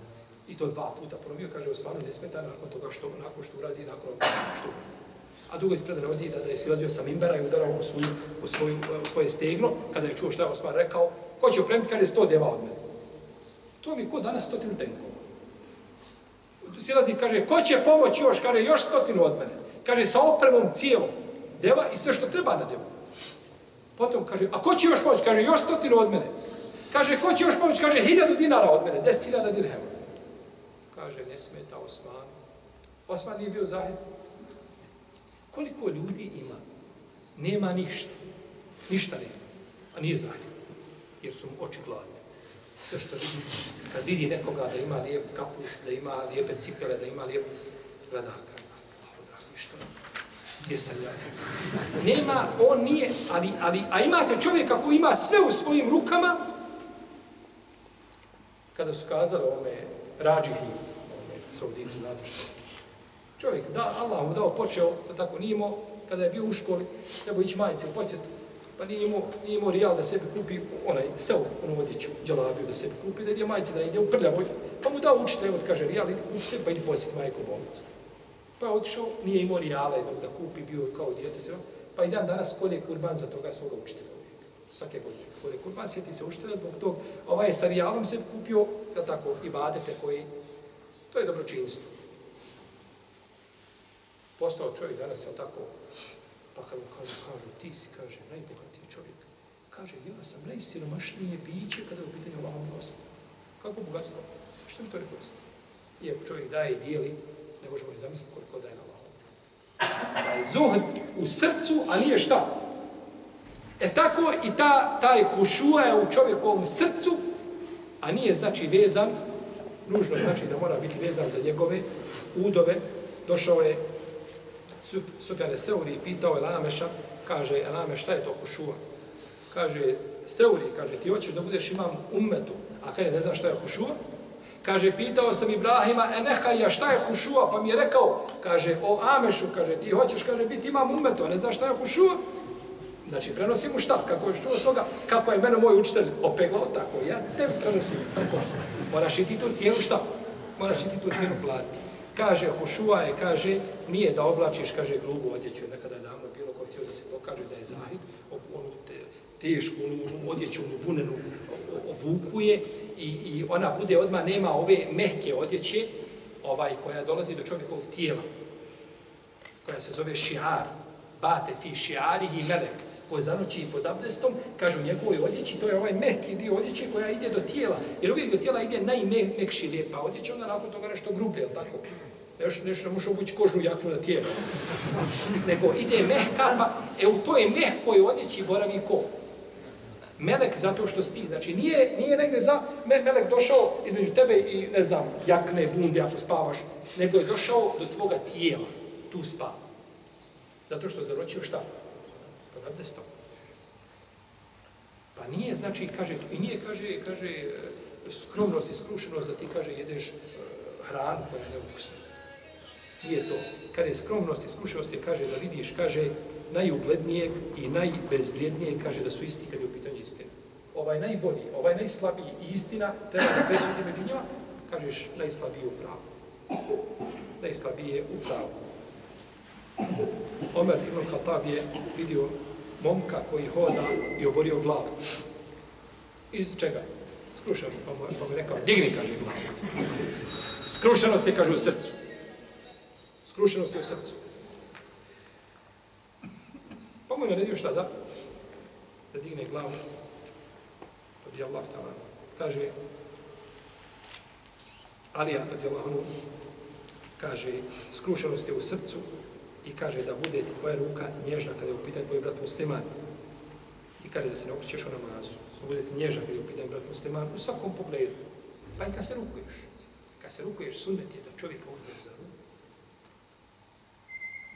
I to dva puta ponovio, kaže, Osmanu ne smeta nakon toga što, nakon što uradi, nakon što A drugo je spredano od da, da je silazio sa mimbera i udarao u, svoju, u, svoju, u svoje stegno, kada je čuo što je Osman rekao, ko će opremiti, kaže, sto deva od mene. To mi ko danas stotinu tenkova. Silazi kaže, ko će pomoći još, kaže, još stotinu od mene. Kaže, sa opremom cijelom deva i sve što treba na devu. Potom kaže, a ko će još pomoći? Kaže, još stotinu od mene. Kaže, ko će još pomoći? Kaže, hiljadu dinara od mene, deset hiljada dirhema. Kaže, ne smeta Osman. Osman nije bio zahid. Koliko ljudi ima? Nema ništa. Ništa nema. A nije zahtjev. Jer su mu oči gladne. Sve što vidi, kad vidi nekoga da ima lijep kaput, da ima lijepe cipele, da ima lijep... Gleda, kada, ništa gdje sam ja. Nema, on nije, ali, ali, a imate čovjeka koji ima sve u svojim rukama, kada su kazali ome rađihi, ome saudici, znate što. Čovjek, da, Allah mu dao, počeo, tako nije imao, kada je bio u školi, trebao ići majice u posjet, pa nije imao, nije imao rijal da sebi kupi onaj seo, onu odjeću, djelabiju da sebi kupi, da ide majice, da ide u prljavoj, pa mu dao učitelj, kaže, rijal, idi kupi se, pa idi posjet majku u bolnicu. Pa je otišao, nije imao rijala jednog da kupi, bio kao djete sve, pa i dan danas kolje kurban za toga svoga učitelja uvijek. Svake godine kolje kurban, sjeti se učitelja, zbog tog, ovaj je sa rijalom se kupio, da tako, i badete koji, to je dobročinstvo. Postao čovjek danas, je tako, pa kad mu kažu, kažu, ti si, kaže, najbogatiji čovjek. Kaže, ja sam najsiromašnije biće kada je u pitanju Allahom milosti. Kako bogatstvo? Što mi to rekao? Iako čovjek daje i dijeli, ne možemo ni zamisliti koliko daje na Allahom. Da je zuhd u srcu, a nije šta? E tako i ta, taj hušua je u čovjekovom srcu, a nije znači vezan, nužno znači da mora biti vezan za njegove udove. Došao je Sufjane Seuri pitao Elameša, Lameša, kaže, Elame, šta je to hušua? Kaže, Seuri, kaže, ti hoćeš da budeš imam ummetu, a kaže, ne znaš šta je hušua? Kaže, pitao sam Ibrahima, e šta je hušua? Pa mi je rekao, kaže, o Amešu, kaže, ti hoćeš, kaže, biti imam ummetu, a ne znaš šta je hušua? Znači, prenosim mu šta? Kako je čuo svoga? Kako je mene moj učitelj opeglao? Tako, ja te prenosim. Tako. Moraš i ti tu cijelu šta? Moraš i ti tu cijenu platiti. Kaže, hušua je, kaže, nije da oblačiš, kaže, grubu odjeću. Nekada je davno bilo ko htio da se pokaže da je zahid, onu te, tešku, onu odjeću, onu vunenu obukuje i, i ona bude odmah, nema ove mehke odjeće, ovaj, koja dolazi do čovjekovog tijela, koja se zove šiar, bate fi šiari i melek, ko zanoći pod abdestom, kažu njegovoj odjeći, to je ovaj mehki dio odjeće koja ide do tijela, jer uvijek do tijela ide najmekši lijepa odjeća, onda nakon toga nešto grublje, tako? Još nešto ne može obući kožnu jaknu na tijelu. Nego ide mehka, pa e u toj mehkoj odjeći boravi ko? melek zato što sti. Znači, nije, nije negdje za me, melek došao između tebe i, ne znam, jakne, bunde, ako spavaš, nego je došao do tvoga tijela. Tu spava. Zato što zaročio šta? Pod abdestom. Pa nije, znači, kaže, i nije, kaže, kaže, skromnost i skrušenost da ti, kaže, jedeš e, hranu koja je neukusna. Nije to. Kad je skromnost i skrušenost, je, kaže, da vidiš, kaže, najuglednijeg i najbezvrijednijeg, kaže da su isti kad je u pitanju istine. Ovaj najbolji, ovaj najslabiji i istina, treba da presudi među njima, kažeš najslabiji u pravu. Najslabiji je u pravu. Omer ibn Khattab je vidio momka koji hoda i oborio glavu. Iz čega? Skrušao se, pa mu, pa mu rekao, digni, kaže glavu. Skrušenost je, kaže, u srcu. Skrušenost je u srcu. Pa mu je naredio šta da? Da digne glavu. radi Allah ta'ala, kaže, Alija, radi Allah, kaže, skrušenost je u srcu i kaže da bude ti tvoja ruka nježna kada je u pitanju tvoj brat musliman. I kaže da se ne okrećeš u namazu. Da bude ti nježna kada je u pitanju brat musliman u svakom pogledu. Pa i kad se rukuješ. Kad se rukuješ, sunnet je da čovjeka uzmeš za ruku.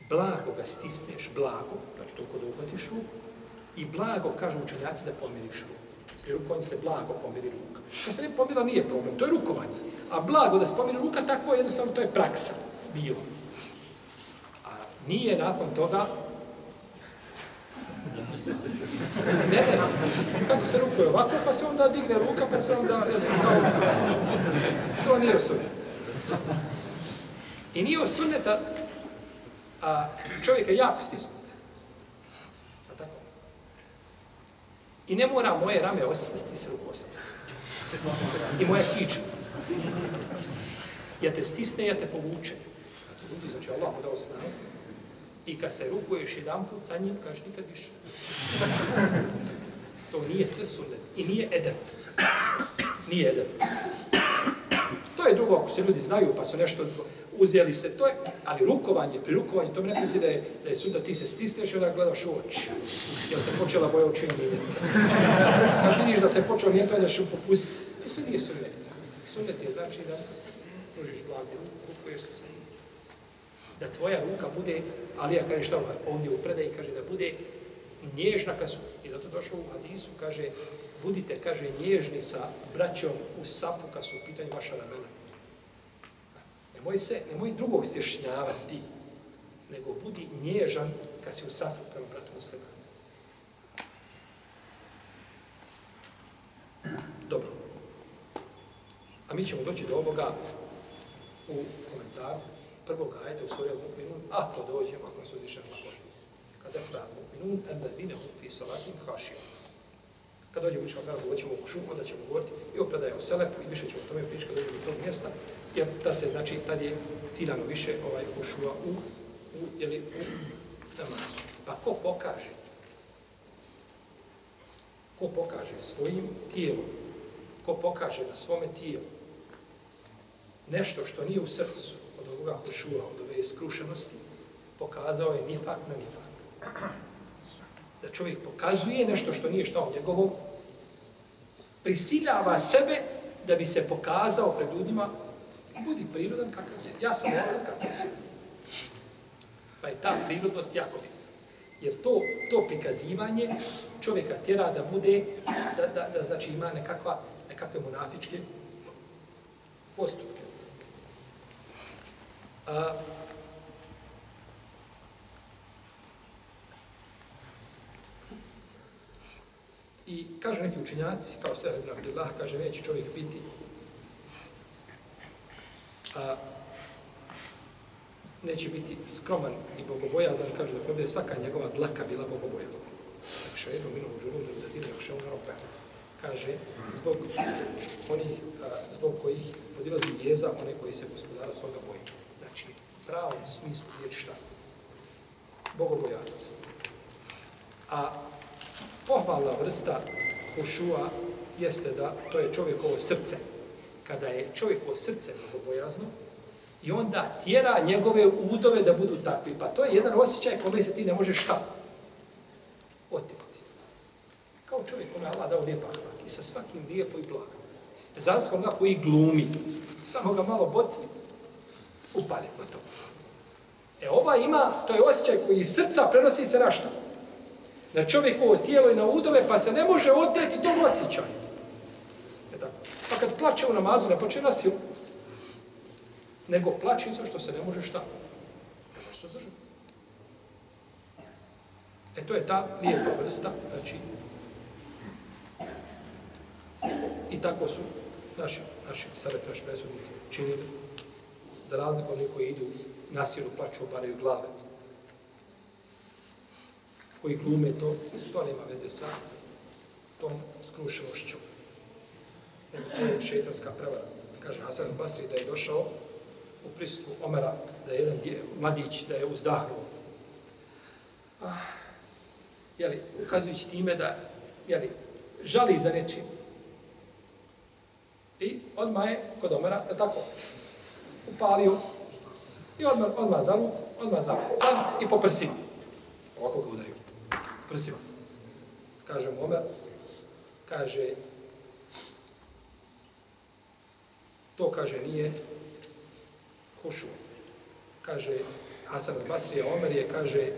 Blago ga stisneš, blago, znači toliko da uhvatiš ruku, i blago, kažu učenjaci, da pomiriš ruku. Pri rukovanju se blago pomiri ruka. Kad se ne pomira, nije problem, to je rukovanje. A blago da se pomiri ruka, tako je jednostavno, to je praksa. Bilo. Nije nakon toga Ne, ne, kako se rukuje ovako, pa se onda digne ruka, pa se onda... Ne, kao, to nije osunet. I nije osuneta a čovjeka jako stisnuti. A tako? I ne mora moje rame osvesti se ruku osam. I moja kiča. Ja te stisne, ja te povuče. Ljudi, znači Allah mu dao snagu. I kad se rukuješ jedan put sa njim, kažeš nikad više. to nije sve sunnet. I nije edep. Nije edep. To je drugo, ako se ljudi znaju, pa su nešto uzeli se, to je, ali rukovanje, pri rukovanju, to mi misli da je, da je da ti se stisneš i onda gledaš u oči. Jer se počela boja oči mijenjati. Kad vidiš da se počeo mijenjati, onda ćeš popustiti. To sve nije sunnet. Sunnet je znači da pružiš blagu ruku, rukuješ se sa. Da tvoja ruka bude, ali ja kaže što ovdje u predaji, kaže da bude nježna ka su, i zato došao u hadisu, kaže, budite, kaže, nježni sa braćom u safu kad su u pitanju vaša ramena. Nemoj se, nemoj drugog stješnjavati, nego budi nježan kad si u safu prema bratu muslima. Dobro. A mi ćemo doći do ovoga u komentaru prvog ajeta u svojom mu'minun, ako dođemo, ako se uzvišen lakon. Kada je Al-Mu'minun, alladine hum fi salatim hašijom. Kad dođemo učinu kada dođemo u kušu, onda ćemo govoriti i o predaje Selefu i više ćemo o tome pričati kad dođemo do tog mjesta, jer da se, znači, tad je ciljano više ovaj hušua u, u, jeli, u namazu. Pa ko pokaže? Ko pokaže svojim tijelom? Ko pokaže na svome tijelu nešto što nije u srcu od ovoga hušua, od ove skrušenosti, pokazao je nifak na nifak da čovjek pokazuje nešto što nije šta njegovo, prisiljava sebe da bi se pokazao pred ljudima, budi prirodan kakav je. Ja sam ovakav kakav sam. Pa je ta prirodnost jako bitna. Jer to, to prikazivanje čovjeka tjera da bude, da, da, da znači ima nekakva, nekakve monafičke postupke. A, I kažu neki učinjaci, kao Sera ibn Abdillah, kaže, neće čovjek biti a, neće biti skroman i bogobojazan, kaže da pobjede svaka njegova dlaka bila bogobojazna. Tako še jednu minu uđu ljudi da dine še ono. Kaže, zbog onih, a, zbog kojih podilazi jeza one koji se gospodara svoga boja. Pravom smislu riječi šta? Bogobojaznost. A pohvalna vrsta hušua jeste da to je čovjekovo srce. Kada je čovjekovo srce bogobojazno, i onda tjera njegove udove da budu takvi. Pa to je jedan osjećaj kome se ti ne možeš šta? Oteti. Kao čovjek kome Allah dao lijepa hlak i sa svakim lijepo i blago. Zasko onoga koji glumi, samo ga malo bocni, Upalim, gotovo. E ova ima, to je osjećaj koji iz srca prenosi se na šta? na čovjekovo tijelo i na udove, pa se ne može oteti tom osjećaju. E tako. Pa kad plače u namazu, ne plače na silu, nego plače zato što se ne može šta? Ne može se zdržati. E to je ta lijepa vrsta, znači, i tako su naši, naši savet, naši presudnik činili, za razliku oni koji idu na silu, plaću, obaraju glave, koji glume to, to nema veze sa tom skrušenošću. Nego to je šeitanska prevara. Kaže Hasan Basri da je došao u prisutku Omera, da je jedan dje, mladić, da je uzdahnuo. Ah, jeli, ukazujući time da jeli, žali za nečim, I odmah je kod Omera, tako, upalio i odmah, odmah za ruku, odmah za plan i po prsima. Ovako ga udario. Prsima. Kaže mu Omer, kaže, to kaže nije hušu. Kaže Hasan al-Basri, Omer je, kaže,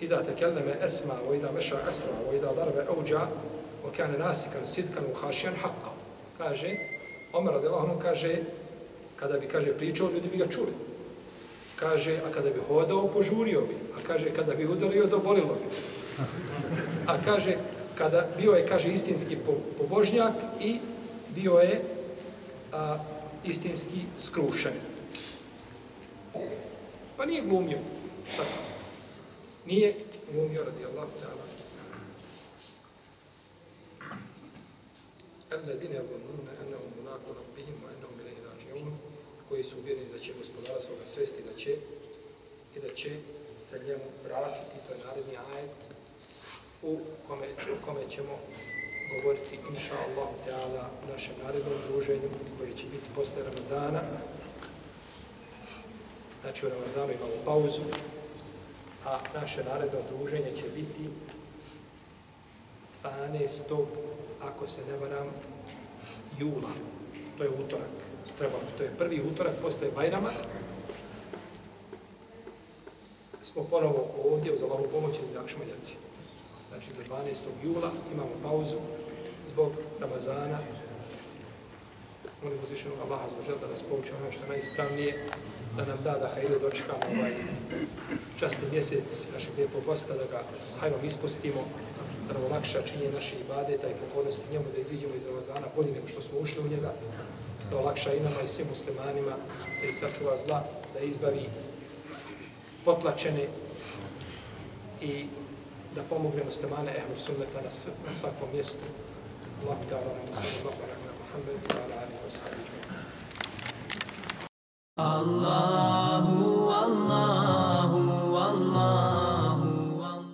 Ida tekelleme esma, o ida meša esra, o ida darbe auđa, o kane nasikan, sidkan, uhašijan, haqqa. Kaže, Omer radijallahu kaže, kada bi, kaže, pričao, ljudi bi ga čuli. Kaže, a kada bi hodao, požurio bi. A kaže, kada bi udario, dobolilo bi. A kaže, kada bio je, kaže, istinski po, pobožnjak i bio je a, istinski skrušen. Pa nije glumio. Tako. Nije glumio radi Allah ta'ala. الذين يظنون أنهم ملاقو ربهم وأنهم إليه راجعون koji su uvjereni da će gospodara svoga svesti da će i da će se njemu vratiti, to je naredni ajet u kome, u kome ćemo govoriti inša Allah ta'ala u našem narednom druženju koje će biti posle Ramazana. Znači u Ramazanu imamo pauzu, a naše naredno druženje će biti 12. ako se ne varam, jula. To je utorak. Treba, to je prvi utorak posle Bajrama. Smo ponovo ovdje uz Allahovu pomoć iz Jakšmaljaci. Znači do 12. jula imamo pauzu zbog Ramazana. Molim uzvišenog Allaha zbog da nas pouče ono što je najispravnije, da nam da da hajde dočekamo ovaj častni mjesec našeg lijepog gosta, da ga s hajrom ispustimo, da nam olakša činje naše ibadeta i pokornosti njemu, da iziđemo iz Ramazana bolje nego što smo ušli u njega, da olakša i nama i svim muslimanima, da ih sačuva zla, da izbavi potlačene i da pomogne muslimane ehlu sunneta na, sve, na svakom mjestu. Allah ta'ala nam sallallahu alaihi wa sallam, ta'ala alihi wa sallam. Allah